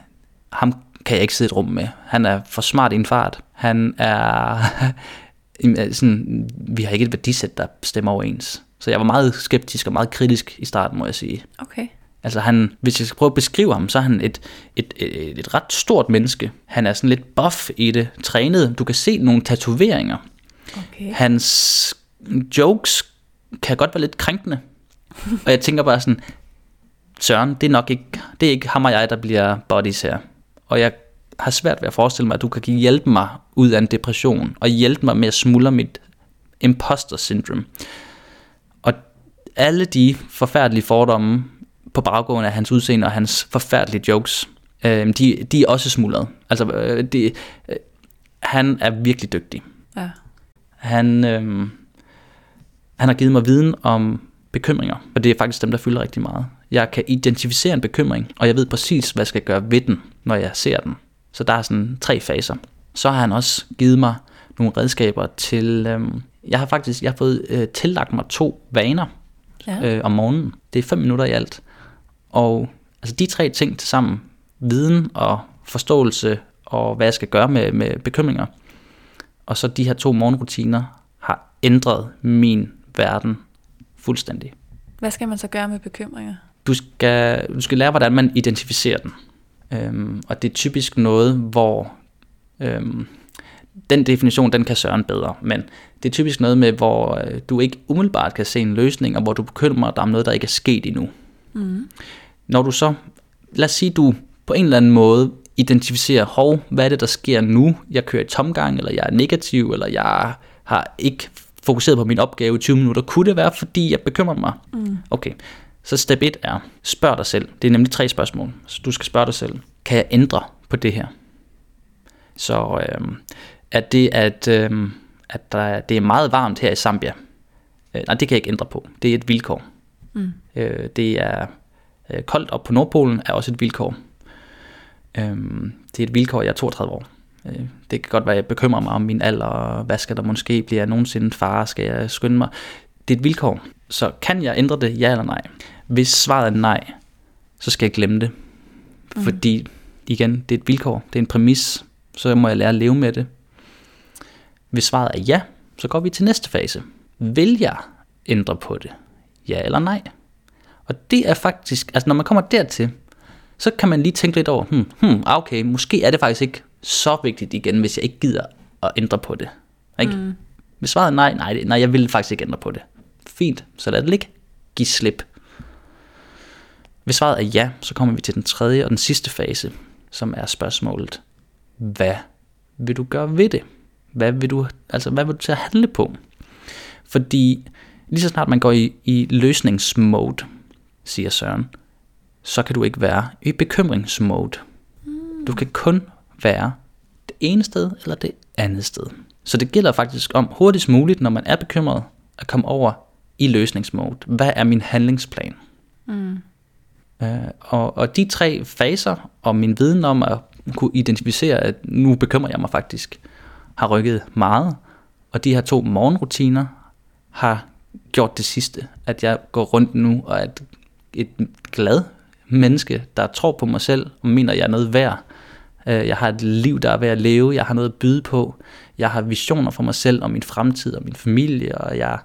ham kan jeg ikke sidde et rum med. Han er for smart i en fart. Han er sådan, vi har ikke et værdisæt, der stemmer overens. Så jeg var meget skeptisk og meget kritisk i starten, må jeg sige. Okay. Altså han, hvis jeg skal prøve at beskrive ham, så er han et, et, et, et ret stort menneske. Han er sådan lidt buff i det, trænet. Du kan se nogle tatoveringer. Okay. Hans jokes kan godt være lidt krænkende. og jeg tænker bare sådan, Søren, det er nok ikke, det er ikke ham og jeg, der bliver buddies her. Og jeg har svært ved at forestille mig, at du kan hjælpe mig ud af en depression, og hjælpe mig med at smuldre mit imposter syndrome. Alle de forfærdelige fordomme på baggrund af hans udseende og hans forfærdelige jokes, øh, de, de er også smuldret. Altså, øh, de, øh, han er virkelig dygtig. Ja. Han, øh, han har givet mig viden om bekymringer, og det er faktisk dem, der fylder rigtig meget. Jeg kan identificere en bekymring, og jeg ved præcis, hvad jeg skal gøre ved den, når jeg ser den. Så der er sådan tre faser. Så har han også givet mig nogle redskaber til... Øhm, jeg har faktisk jeg har fået øh, tillagt mig to vaner ja. øh, om morgenen. Det er fem minutter i alt. Og altså de tre ting til sammen, viden og forståelse og hvad jeg skal gøre med, med bekymringer, og så de her to morgenrutiner har ændret min verden fuldstændig. Hvad skal man så gøre med bekymringer? Du skal, du skal lære, hvordan man identificerer den. Øhm, og det er typisk noget, hvor øhm, den definition, den kan Søren bedre, men det er typisk noget med, hvor øh, du ikke umiddelbart kan se en løsning, og hvor du bekymrer dig om noget, der ikke er sket endnu. Mm. Når du så, lad os sige, du på en eller anden måde identificerer, hov, hvad er det, der sker nu? Jeg kører i tomgang, eller jeg er negativ, eller jeg har ikke fokuseret på min opgave i 20 minutter. Kunne det være, fordi jeg bekymrer mig? Mm. Okay, så step 1 er, spørg dig selv. Det er nemlig tre spørgsmål. Så du skal spørge dig selv, kan jeg ændre på det her? Så øh, er det, at, øh, at der, det er meget varmt her i Zambia. Øh, nej, det kan jeg ikke ændre på. Det er et vilkår. Mm. Øh, det er øh, koldt op på Nordpolen er også et vilkår. Øh, det er et vilkår, jeg er 32 år. Øh, det kan godt være, at jeg bekymrer mig om min alder, hvad skal der måske blive, jeg nogensinde far, skal jeg skynde mig. Det er et vilkår. Så kan jeg ændre det, ja eller nej? Hvis svaret er nej, så skal jeg glemme det. Mm. Fordi, igen, det er et vilkår, det er en præmis, så må jeg lære at leve med det. Hvis svaret er ja, så går vi til næste fase. vil jeg ændre på det? Ja eller nej? Og det er faktisk, altså når man kommer dertil, så kan man lige tænke lidt over, hmm, hmm, okay, måske er det faktisk ikke så vigtigt igen, hvis jeg ikke gider at ændre på det. Ikke? Mm. Hvis svaret er nej, nej, nej, jeg vil faktisk ikke ændre på det. Fint, så lad det ligge. Giv slip. Hvis svaret er ja, så kommer vi til den tredje og den sidste fase, som er spørgsmålet, hvad vil du gøre ved det? Hvad vil du, altså, hvad vil du til at handle på? Fordi lige så snart man går i, i løsningsmode, siger Søren, så kan du ikke være i bekymringsmode. Du kan kun være det ene sted eller det andet sted. Så det gælder faktisk om hurtigst muligt, når man er bekymret, at komme over i løsningsmode. Hvad er min handlingsplan? Mm. Uh, og, og de tre faser, og min viden om at kunne identificere, at nu bekymrer jeg mig faktisk, har rykket meget. Og de her to morgenrutiner har gjort det sidste, at jeg går rundt nu og er et, et glad menneske, der tror på mig selv og mener, jeg er noget værd. Øh, jeg har et liv, der er værd at leve. Jeg har noget at byde på. Jeg har visioner for mig selv og min fremtid og min familie. Og jeg,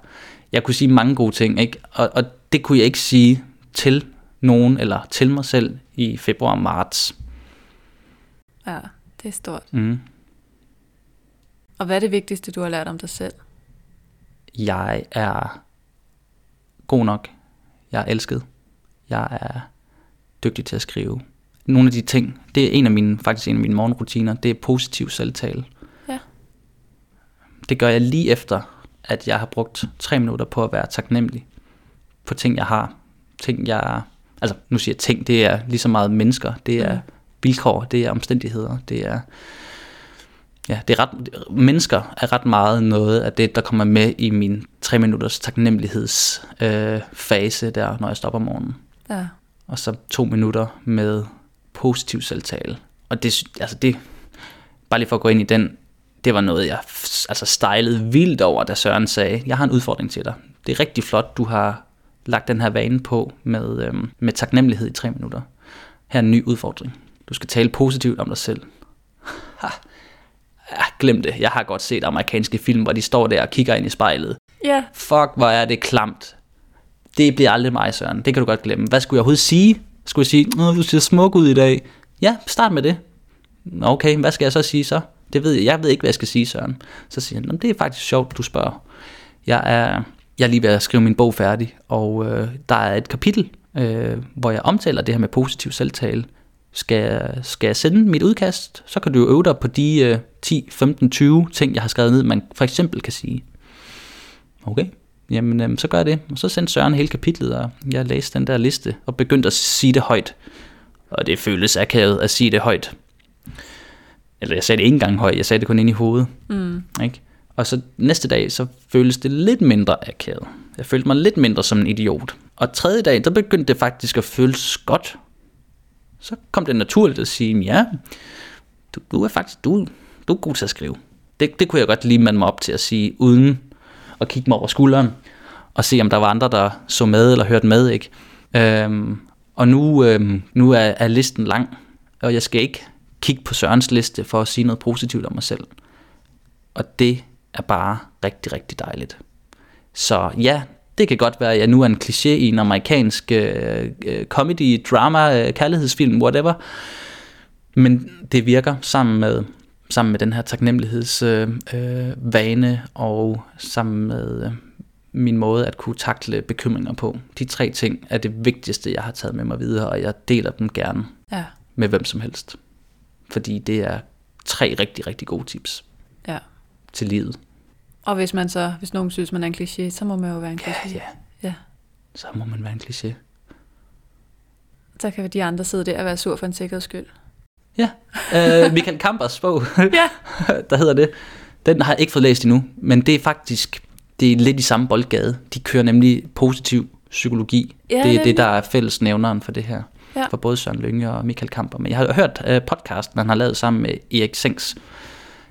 jeg kunne sige mange gode ting. Ikke? Og, og det kunne jeg ikke sige til nogen eller til mig selv i februar og marts. Ja, det er stort. Mm. Og hvad er det vigtigste, du har lært om dig selv? Jeg er god nok. Jeg er elsket. Jeg er dygtig til at skrive. Nogle af de ting, det er en af mine, faktisk en af mine morgenrutiner, det er positiv selvtale. Ja. Det gør jeg lige efter, at jeg har brugt tre minutter på at være taknemmelig på ting, jeg har. Ting, jeg... Altså, nu siger jeg ting, det er lige så meget mennesker. Det er mm. vilkår, det er omstændigheder, det er... Ja, det er ret, mennesker er ret meget noget af det, der kommer med i min tre minutters taknemmelighedsfase øh, fase der, når jeg stopper om morgenen. Ja. Og så to minutter med positiv selvtale. Og det, altså det, bare lige for at gå ind i den, det var noget, jeg altså stylede vildt over, da Søren sagde, jeg har en udfordring til dig. Det er rigtig flot, du har lagt den her vane på med, øhm, med taknemmelighed i tre minutter. Her er en ny udfordring. Du skal tale positivt om dig selv. Glem det. Jeg har godt set amerikanske film, hvor de står der og kigger ind i spejlet. Ja. Fuck, hvor er det klamt. Det bliver aldrig mig, Søren. Det kan du godt glemme. Hvad skulle jeg overhovedet sige? Skulle jeg sige, du ser smuk ud i dag? Ja, start med det. Okay, hvad skal jeg så sige så? Det ved jeg. Jeg ved ikke, hvad jeg skal sige, Søren. Så siger han, det er faktisk sjovt, du spørger. Jeg er, jeg er lige ved at skrive min bog færdig, og øh, der er et kapitel, øh, hvor jeg omtaler det her med positiv selvtale. Skal, skal jeg sende mit udkast, så kan du øve dig på de øh, 10, 15, 20 ting, jeg har skrevet ned, man for eksempel kan sige. Okay, jamen øh, så gør jeg det. Og så sendte Søren hele kapitlet, og jeg læste den der liste og begyndte at sige det højt. Og det føles akavet at sige det højt. Eller jeg sagde det ikke engang højt, jeg sagde det kun ind i hovedet. Mm. Ikke? Og så næste dag, så føles det lidt mindre akavet. Jeg følte mig lidt mindre som en idiot. Og tredje dag, der begyndte det faktisk at føles godt. Så kom det naturligt at sige, ja, du, du er faktisk du, du er god til at skrive. Det, det kunne jeg godt lige mande mig op til at sige, uden at kigge mig over skulderen, og se om der var andre, der så med eller hørte med. Ikke? Øhm, og nu, øhm, nu er, er listen lang, og jeg skal ikke kigge på Sørens liste for at sige noget positivt om mig selv. Og det er bare rigtig, rigtig dejligt. Så ja, det kan godt være, at jeg nu er en kliché i en amerikansk øh, comedy, drama, øh, kærlighedsfilm, whatever. Men det virker sammen med, sammen med den her taknemmelighedsvane øh, øh, og sammen med øh, min måde at kunne takle bekymringer på. De tre ting er det vigtigste, jeg har taget med mig videre, og jeg deler dem gerne Ja. med hvem som helst. Fordi det er tre rigtig, rigtig gode tips ja. til livet. Og hvis man så, hvis nogen synes, man er en kliché, så må man jo være en kliché. Ja, ja. Så må man være en kliché. Så kan de andre sidde der og være sur for en sikkerheds skyld. Ja, øh, Michael Kampers bog, Ja. der hedder det. Den har jeg ikke fået læst endnu, men det er faktisk det er lidt i samme boldgade. De kører nemlig positiv psykologi. Ja, det er det, der er fælles nævneren for det her. Ja. For både Søren Lynge og Michael Kamper. Men jeg har hørt uh, podcasten, han har lavet sammen med Erik Sengs,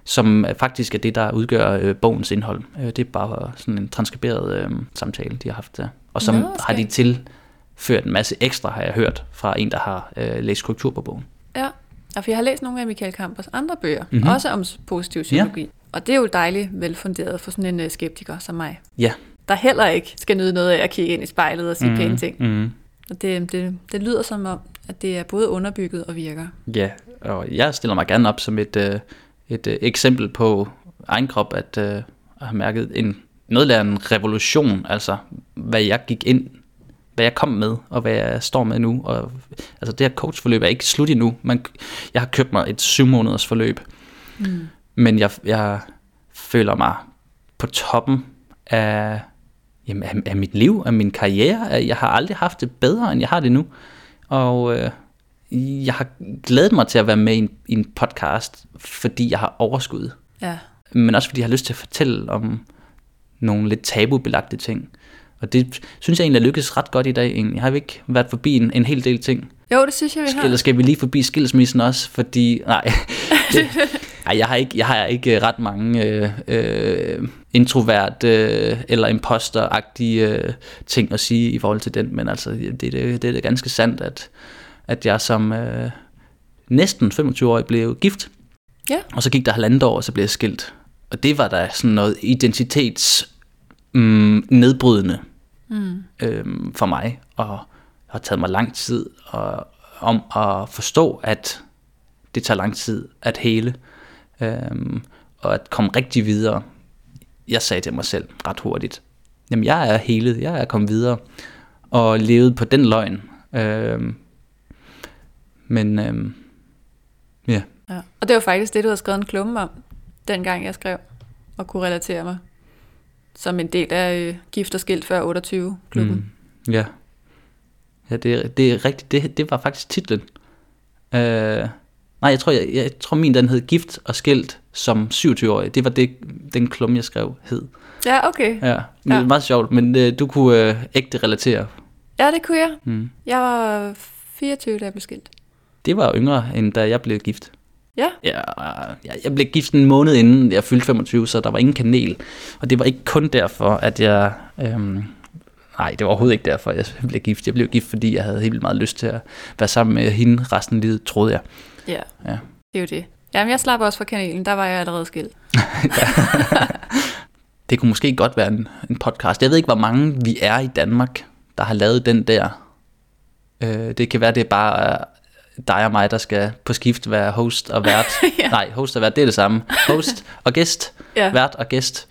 som øh, faktisk er det, der udgør øh, bogens indhold. Øh, det er bare sådan en transkriberet øh, samtale, de har haft der. Og som Nå, har de tilført en masse ekstra, har jeg hørt, fra en, der har øh, læst korrektur på bogen. Ja, og for jeg har læst nogle af Michael Kampers andre bøger, Mhm. mm-hmm. også om positiv psykologi. Ja. Og det er jo dejligt velfunderet for sådan en øh, skeptiker som mig. Ja, der heller ikke skal nyde noget af at kigge ind i spejlet og sige mm. pæne ting. Mm. Og det, det, det lyder som om, at det er både underbygget og virker. Ja, og jeg stiller mig gerne op som et, øh, et øh, eksempel på egen krop, at øh, jeg har mærket en, noget af en revolution, altså hvad jeg gik ind, hvad jeg kom med, og hvad jeg står med nu. Og, altså det her coachforløb er ikke slut endnu. Man, jeg har købt mig et syv måneders forløb, mm. men jeg, jeg føler mig på toppen af, jamen, af, af mit liv, af min karriere. Jeg har aldrig haft det bedre, end jeg har det nu. Og øh, jeg har glædet mig til at være med i en, i en podcast, fordi jeg har overskud. Ja. Men også fordi jeg har lyst til at fortælle om nogle lidt tabubelagte ting. Og det synes jeg egentlig er lykkedes ret godt i dag. Egentlig. Har vi ikke været forbi en, en hel del ting? Jo, det synes jeg, vi har. Eller skal vi lige forbi skilsmissen også? Fordi, nej, det, nej jeg, har ikke, jeg har ikke ret mange øh, øh, introvert øh, eller imposteragtige øh, ting at sige i forhold til den. Men altså, det, det, det er da ganske sandt, at, at jeg som øh, næsten 25-årig blev gift. Ja. Og så gik der halvandet år, og så blev jeg skilt. Og det var da sådan noget identitets mm, nedbrydende mm. øhm, for mig, og har taget mig lang tid og, om at forstå, at det tager lang tid at hele, øhm, og at komme rigtig videre. Jeg sagde til mig selv ret hurtigt, jamen jeg er helet, jeg er kommet videre, og levet på den løgn. Øhm, men øhm, ja. ja. Og det var faktisk det, du havde skrevet en klumme om, dengang jeg skrev, og kunne relatere mig som en del af øh, Gift og Skilt før 28-klubben. Mm, ja. Ja, det, det er rigtigt. Det, det var faktisk titlen. Uh, nej, jeg tror, jeg, jeg tror min den hed Gift og Skilt som 27-årig. Det var det, den klum, jeg skrev, hed. Ja, okay. Ja, men ja. det var meget sjovt, men uh, du kunne uh, ægte relatere. Ja, det kunne jeg. Mm. Jeg var 24, da jeg blev skilt. Det var yngre, end da jeg blev gift. Ja. ja. Jeg blev gift en måned inden jeg fyldte 25, så der var ingen kanel. Og det var ikke kun derfor, at jeg... Øhm, nej, det var overhovedet ikke derfor, jeg blev gift. Jeg blev gift, fordi jeg havde helt meget lyst til at være sammen med hende resten af livet, troede jeg. Ja, ja. det er jo det. Jamen, jeg slapper også fra kanelen. Der var jeg allerede skilt. det kunne måske godt være en, en podcast. Jeg ved ikke, hvor mange vi er i Danmark, der har lavet den der. Øh, det kan være, det er bare dig og mig, der skal på skift være host og vært. ja. Nej, host og vært, det er det samme. Host og gæst, ja. vært og gæst.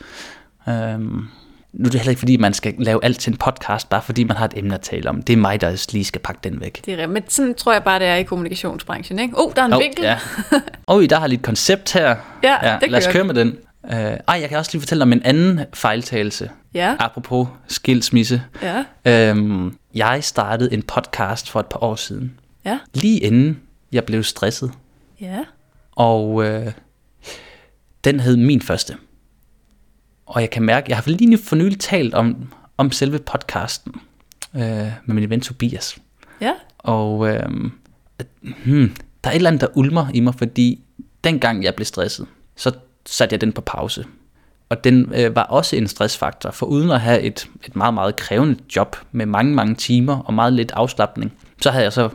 Um, nu er det heller ikke, fordi man skal lave alt til en podcast, bare fordi man har et emne at tale om. Det er mig, der lige skal pakke den væk. Det er men sådan tror jeg bare, det er i kommunikationsbranchen. Ikke? Oh, der er en oh, vinkel. Ja. oh, der har lige et koncept her. Ja, ja det Lad os køre med den. Uh, ej, jeg kan også lige fortælle om en anden fejltagelse. Ja. Apropos skilsmisse. Ja. Um, jeg startede en podcast for et par år siden. Ja. Lige inden jeg blev stresset. Ja. Og øh, den hed min første. Og jeg kan mærke, jeg har lige for nylig talt om, om selve podcasten øh, med min ven Tobias. Ja. Og øh, hmm, der er et eller andet, der ulmer i mig, fordi dengang jeg blev stresset, så satte jeg den på pause. Og den øh, var også en stressfaktor, for uden at have et, et meget, meget krævende job med mange, mange timer og meget lidt afslappning, så havde jeg så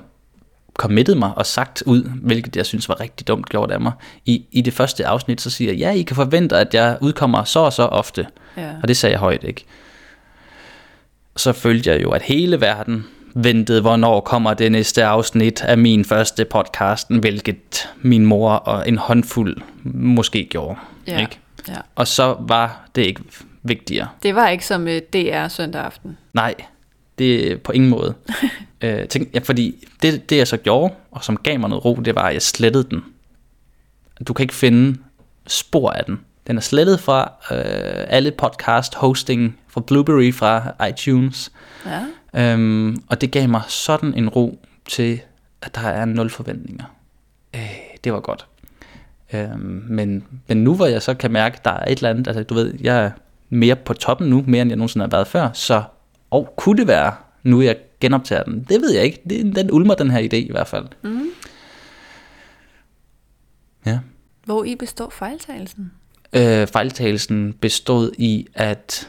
committet mig og sagt ud, hvilket jeg synes var rigtig dumt gjort af mig. I, i det første afsnit, så siger jeg, ja, I kan forvente, at jeg udkommer så og så ofte. Ja. Og det sagde jeg højt, ikke? Så følte jeg jo, at hele verden ventede, hvornår kommer det næste afsnit af min første podcast, hvilket min mor og en håndfuld måske gjorde. Ja. Ikke? Ja. Og så var det ikke vigtigere. Det var ikke som øh, DR søndag aften. Nej, det på ingen måde. øh, tænk, ja, fordi det, det jeg så gjorde, og som gav mig noget ro, det var, at jeg slettede den. Du kan ikke finde spor af den. Den er slettet fra øh, alle podcast hosting, fra Blueberry, fra iTunes. Ja. Øhm, og det gav mig sådan en ro til, at der er nul forventninger. Øh, det var godt. Øhm, men, men nu hvor jeg så kan mærke, at der er et eller andet, altså du ved, jeg er mere på toppen nu, mere end jeg nogensinde har været før, så og kunne det være, nu jeg genoptager den? Det ved jeg ikke. Det, den ulmer den her idé i hvert fald. Mm. Ja. Hvor i består fejltagelsen? Øh, fejltagelsen bestod i at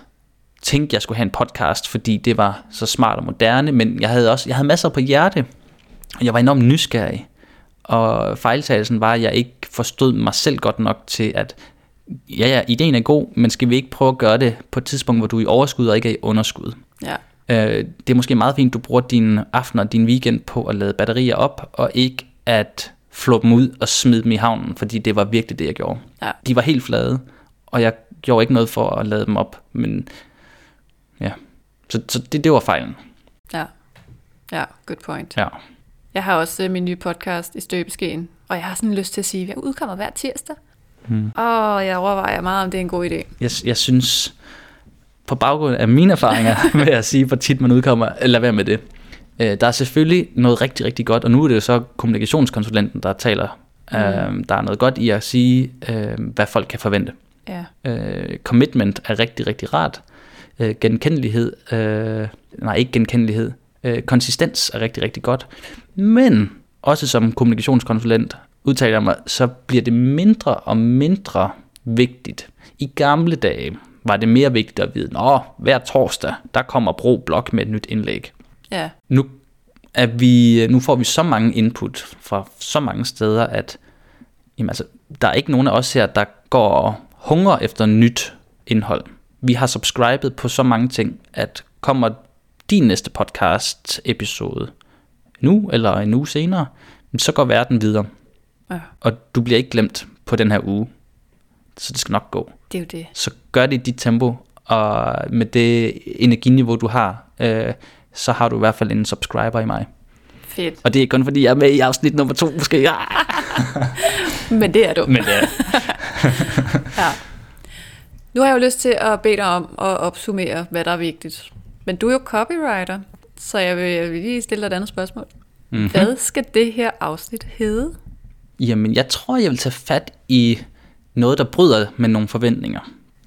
tænke, jeg skulle have en podcast, fordi det var så smart og moderne, men jeg havde også jeg havde masser på hjerte, og jeg var enormt nysgerrig. Og fejltagelsen var, at jeg ikke forstod mig selv godt nok til at ja, ja, ideen er god, men skal vi ikke prøve at gøre det på et tidspunkt, hvor du er i overskud og ikke er i underskud? Ja. Øh, det er måske meget fint, du bruger din aften og din weekend på at lade batterier op, og ikke at flå dem ud og smide dem i havnen, fordi det var virkelig det, jeg gjorde. Ja. De var helt flade, og jeg gjorde ikke noget for at lade dem op, men ja, så, så det, det var fejlen. Ja. Ja, good point. Ja. Jeg har også øh, min nye podcast i støbeskeen, og jeg har sådan lyst til at sige, at jeg udkommer hver tirsdag. Hmm. Og jeg overvejer meget, om det er en god idé. Jeg, jeg synes, på baggrund af mine erfaringer med at sige, hvor tit man udkommer, lad være med det. Øh, Der er selvfølgelig noget rigtig, rigtig godt, og nu er det jo så kommunikationskonsulenten, der taler. Mm. Øh, Der er noget godt i at sige, øh, hvad folk kan forvente. Ja. Øh, commitment er rigtig, rigtig rart. Øh, genkendelighed, øh, nej ikke genkendelighed, øh, konsistens er rigtig, rigtig godt. Men også som kommunikationskonsulent udtaler jeg mig, så bliver det mindre og mindre vigtigt. I gamle dage var det mere vigtigt at vide, at hver torsdag, der kommer Bro Blog med et nyt indlæg. Ja. Nu, er vi, nu får vi så mange input fra så mange steder, at jamen altså, der er ikke nogen af os her, der går og hungrer efter nyt indhold. Vi har subscribet på så mange ting, at kommer din næste podcast episode nu eller en uge senere, så går verden videre. ja. Og du bliver ikke glemt på den her uge. Så det skal nok gå. Det er jo det. Så gør det i dit tempo, og med det energiniveau, du har, øh, så har du i hvert fald en subscriber i mig. Fedt. Og det er kun fordi, jeg er med i afsnit nummer to, måske. Men det er du. Men øh, Ja. Nu har jeg jo lyst til at bede dig om at opsummere, hvad der er vigtigt. Men du er jo copywriter, så jeg vil, jeg vil lige stille dig et andet spørgsmål. Mhm. Mm-hmm. Hvad skal det her afsnit hedde? jamen, jeg tror, jeg vil tage fat i noget, der bryder med nogle forventninger.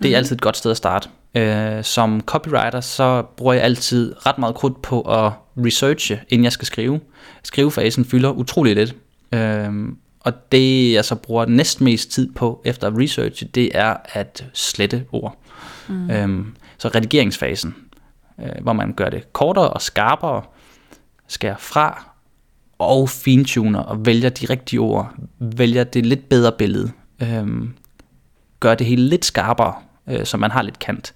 Det er mm. altid et godt sted at starte. Øh, som copywriter, så bruger jeg altid ret meget krudt på at researche, inden jeg skal skrive. Skrivefasen fylder utrolig lidt. Øh, og det, jeg så bruger næstmest tid på efter at researche, det er at slette ord. Mm. Øh, så redigeringsfasen, øh, hvor man gør det kortere og skarpere, skærer fra og fintuner og vælger de rigtige ord, vælger det lidt bedre billede, øhm, gør det hele lidt skarpere, øh, så man har lidt kant.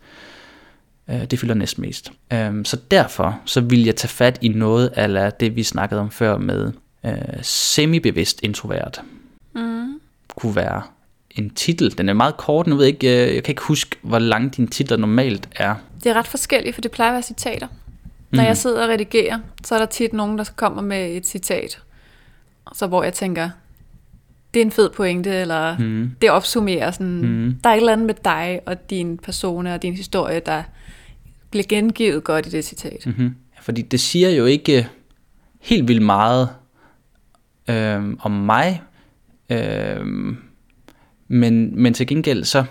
Øh, det fylder næsten mest. Øhm, så derfor så vil jeg tage fat i noget af det, vi snakkede om før med øh, semi-bevidst introvert. Mm. Kunne være en titel. Den er meget kort, nu ved jeg ikke, øh, jeg kan ikke huske, hvor lang dine titler normalt er. Det er ret forskelligt, for det plejer at være citater. Når Mhm. jeg sidder og redigerer, så er der tit nogen, der kommer med et citat, så hvor jeg tænker, det er en fed pointe, eller Mm. det opsummerer sådan, Mhm. der er et eller andet med dig og din persona og din historie, der bliver gengivet godt i det citat. Mm-hmm. Fordi det siger jo ikke helt vildt meget øhm, om mig, øhm, men, men til gengæld så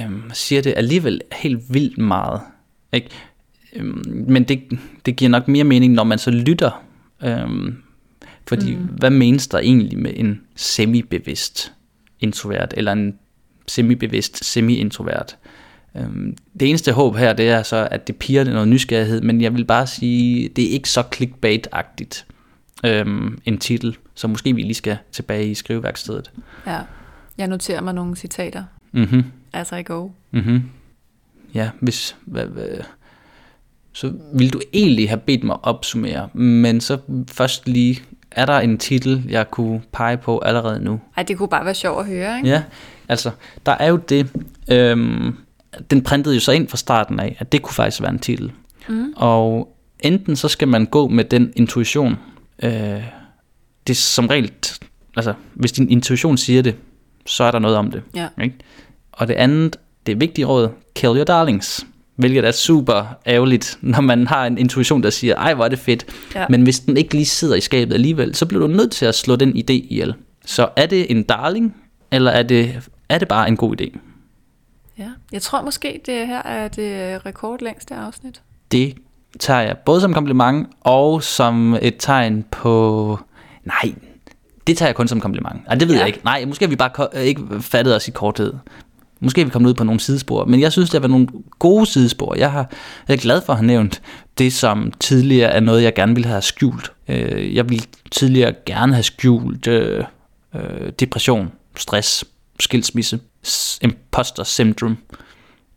øhm, siger det alligevel helt vildt meget. Ikke? Øhm, men det, det giver nok mere mening, når man så lytter. Øhm, fordi mm. hvad menes der egentlig med en semi-bevidst introvert, eller en semi-bevidst semi-introvert? Øhm, det eneste håb her, det er så, at det piger noget nysgerrighed, men jeg vil bare sige, det er ikke så clickbait-agtigt øhm, en titel, så måske vi lige skal tilbage i skriveværkstedet. Ja. Jeg noterer mig nogle citater, Mhm. as I go. Mhm. Ja, hvis... Hvad, hvad, så vil du egentlig have bedt mig opsummere, men så først lige, er der en titel, jeg kunne pege på allerede nu? Ej, det kunne bare være sjovt at høre, ikke? Ja, altså, der er jo det, øhm, den printede jo så ind fra starten af, at det kunne faktisk være en titel. Mm. Og enten så skal man gå med den intuition, øh, det er som regel, altså, hvis din intuition siger det, så er der noget om det. Ja. Ikke? Og det andet, det vigtige råd, kill your darlings. Hvilket er super ærgerligt, når man har en intuition, der siger, ej hvor er det fedt. Ja. Men hvis den ikke lige sidder i skabet alligevel, så bliver du nødt til at slå den idé ihjel. Så er det en darling, eller er det, er det bare en god idé? ja. Jeg tror måske, det her er det rekordlængste afsnit. Det tager jeg både som kompliment og som et tegn på... Nej, det tager jeg kun som kompliment. Ej, det ved Ja. jeg ikke. Nej, måske har vi bare ikke fattet os i korthed. Måske er vi kommet ud på nogle sidespor, men jeg synes, det har været nogle gode sidespor. Jeg, har, jeg er glad for at have nævnt det, som tidligere er noget, jeg gerne ville have skjult. Øh, Jeg ville tidligere gerne have skjult øh, øh, depression, stress, skilsmisse, imposter syndrome.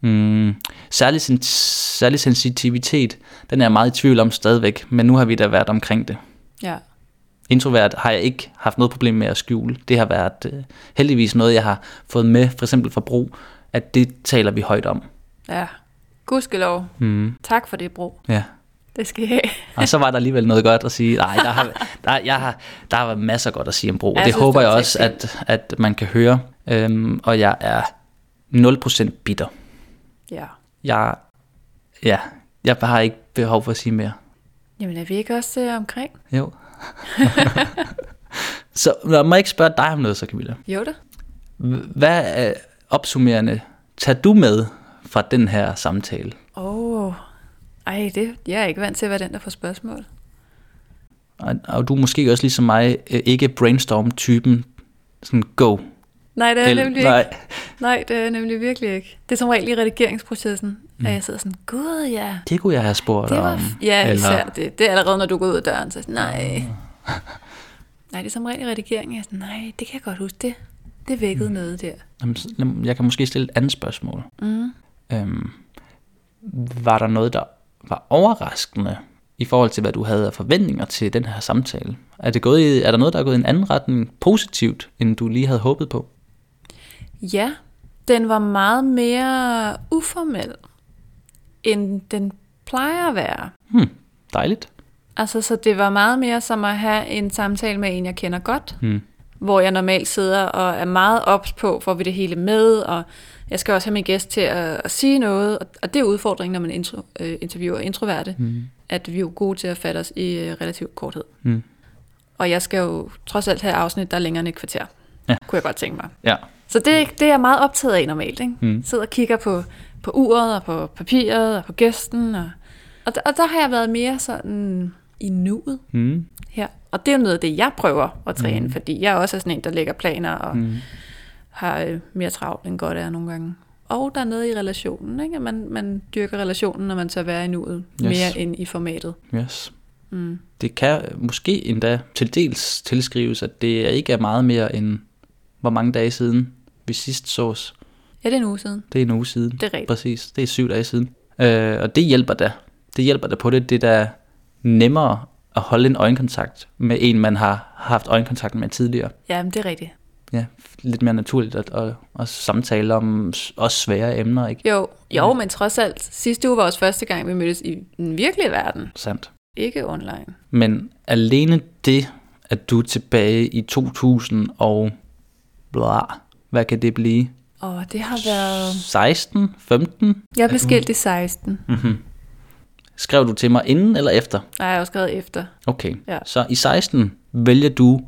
Mm, særlig, sen- særlig sensitivitet, den er jeg meget i tvivl om stadigvæk, men nu har vi da været omkring det. Ja. Introvert har jeg ikke haft noget problem med at skjule. Det har været øh, heldigvis noget, jeg har fået med, for eksempel fra Bro, at det taler vi højt om. Ja. Gudskelov. Mm, Tak for det, Bro. ja. Det skal have. Og så var der alligevel noget godt at sige. Nej, der har, der, jeg har, der har været masser godt at sige om Bro. Ja, og jeg det synes, håber det jeg også, at, at man kan høre. Øhm, og jeg er 0% bitter. Ja. Jeg, ja, jeg har ikke behov for at sige mere. Jamen er vi ikke også øh, omkring? Jo. så når må jeg ikke spørge dig om noget, så Camilla. Jo da. Hvad er opsummerende tager du med fra den her samtale? Åh. Oh. Ej, det, jeg er ikke vant til at være den, der får spørgsmål. Og, og du er måske også ligesom mig øh, ikke brainstorm-typen, sådan go. Nej, det er Eller- nemlig nej. ikke. Nej, det er nemlig virkelig ikke. Det er som regel i redigeringsprocessen, mm. at jeg sidder sådan, gud ja, Det kunne jeg have spurgt det var... om. Ja, Eller- især det. Det er allerede, når du går ud af døren, så nej. nej, det er som regel i redigeringen. Jeg er sådan, nej, det kan jeg godt huske. Det, det vækkede mm. noget der. Jamen, Jeg kan måske stille et andet spørgsmål. Mm. Øhm, var der noget, der var overraskende i forhold til, hvad du havde af forventninger til den her samtale? Er, det gået i, er der noget, der er gået i en anden retning positivt, end du lige havde håbet på? Ja, den var meget mere uformel, end den plejer at være. Hmm, dejligt. Altså, så det var meget mere som at have en samtale med en, jeg kender godt, Hmm. hvor jeg normalt sidder og er meget ops på, får vi det hele med, og jeg skal også have min gæst til at, at sige noget, og, og det er udfordringen, når man intro, øh, interviewer introverte, Hmm. at vi er jo gode til at fatte os i øh, relativt korthed. Hmm. Og jeg skal jo trods alt have afsnit, der er længere end et kvarter, Ja. kunne jeg godt tænke mig. Ja. Så det, det er jeg meget optaget af normalt. Ikke? Mm. Sidder og kigger på, på uret og på papiret og på gæsten. Og, og, der, og der har jeg været mere sådan i nuet Hmm. her. Og det er jo noget af det, jeg prøver at træne, mm. fordi jeg er også sådan en, der lægger planer og mm. har øh, mere travlt end godt er nogle gange. Og der er noget i relationen, ikke? at man, man dyrker relationen, når man tør være i nuet, Yes. mere end i formatet. Yes. Mm. Det kan måske endda til dels tilskrives, at det ikke er meget mere end, hvor mange dage siden vi sidst sås. Ja, det er en uge siden. Det er en uge siden. Det er rigtigt. Præcis, det er syv dage siden. Øh, og det hjælper da. Det hjælper da på det. Det er da nemmere at holde en øjenkontakt med en, man har haft øjenkontakt med tidligere. Ja, men det er rigtigt. Ja, lidt mere naturligt at, at, at samtale om også svære emner, ikke? Jo, jo, men trods alt, sidste uge var også første gang, vi mødtes i den virkelige verden. Sandt. Ikke online. Men alene det, at du er tilbage i 2000 og bla, hvad kan det blive? Og det har været... 16, 15? Jeg blev skilt i 16. Mm-hmm. Skrev du til mig inden eller efter? Nej, jeg har også skrevet efter. Okay, Ja. så i 16 vælger du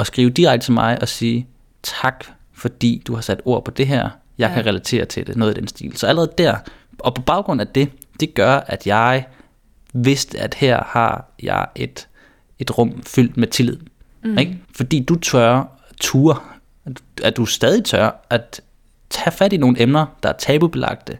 at skrive direkte til mig og sige, tak fordi du har sat ord på det her, jeg Ja. kan relatere til det, noget i den stil. Så allerede der, og på baggrund af det, det gør, at jeg vidste, at her har jeg et, et rum fyldt med tillid. Mm. Ikke? Fordi du tør, tur, at du stadig tør at tage fat i nogle emner, der er tabubelagte,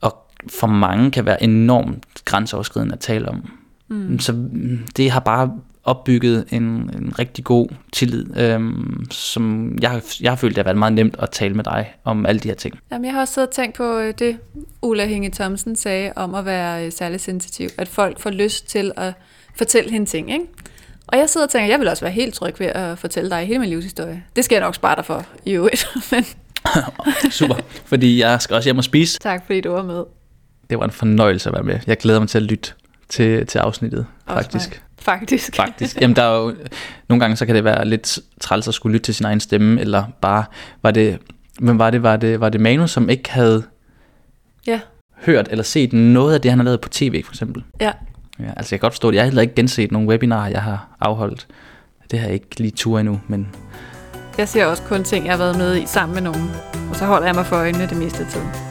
og for mange kan være enormt grænseoverskridende at tale om. Mm. Så mm, det har bare opbygget en, en rigtig god tillid, øhm, som jeg, jeg har følt, det har været meget nemt at tale med dig om alle de her ting. Jamen, jeg har også siddet og tænkt på øh, det, Ulla Hinge Thomsen sagde om at være øh, særlig sensitiv. At folk får lyst til at fortælle hende ting, ikke? Og jeg sidder og tænker, jeg vil også være helt tryg ved at fortælle dig hele min livshistorie. Det skal jeg nok spare dig for i øvrigt. Men Super, fordi jeg skal også hjem og spise. tak, fordi du var med. Det var en fornøjelse at være med. Jeg glæder mig til at lytte til, til afsnittet, Også faktisk. mig. Faktisk. Faktisk. Jamen, der er jo, nogle gange så kan det være lidt træls at skulle lytte til sin egen stemme, eller bare, var det, men var det, var det, var det Manu, som ikke havde Ja, hørt eller set noget af det, han har lavet på tv, for eksempel? ja. Ja, altså jeg kan godt forstå det. Jeg har heller ikke genset nogle webinarer, jeg har afholdt. Det har jeg ikke lige tur endnu, men Jeg ser også kun ting, jeg har været med i sammen med nogen. Og så holder jeg mig for øjnene det meste af tiden.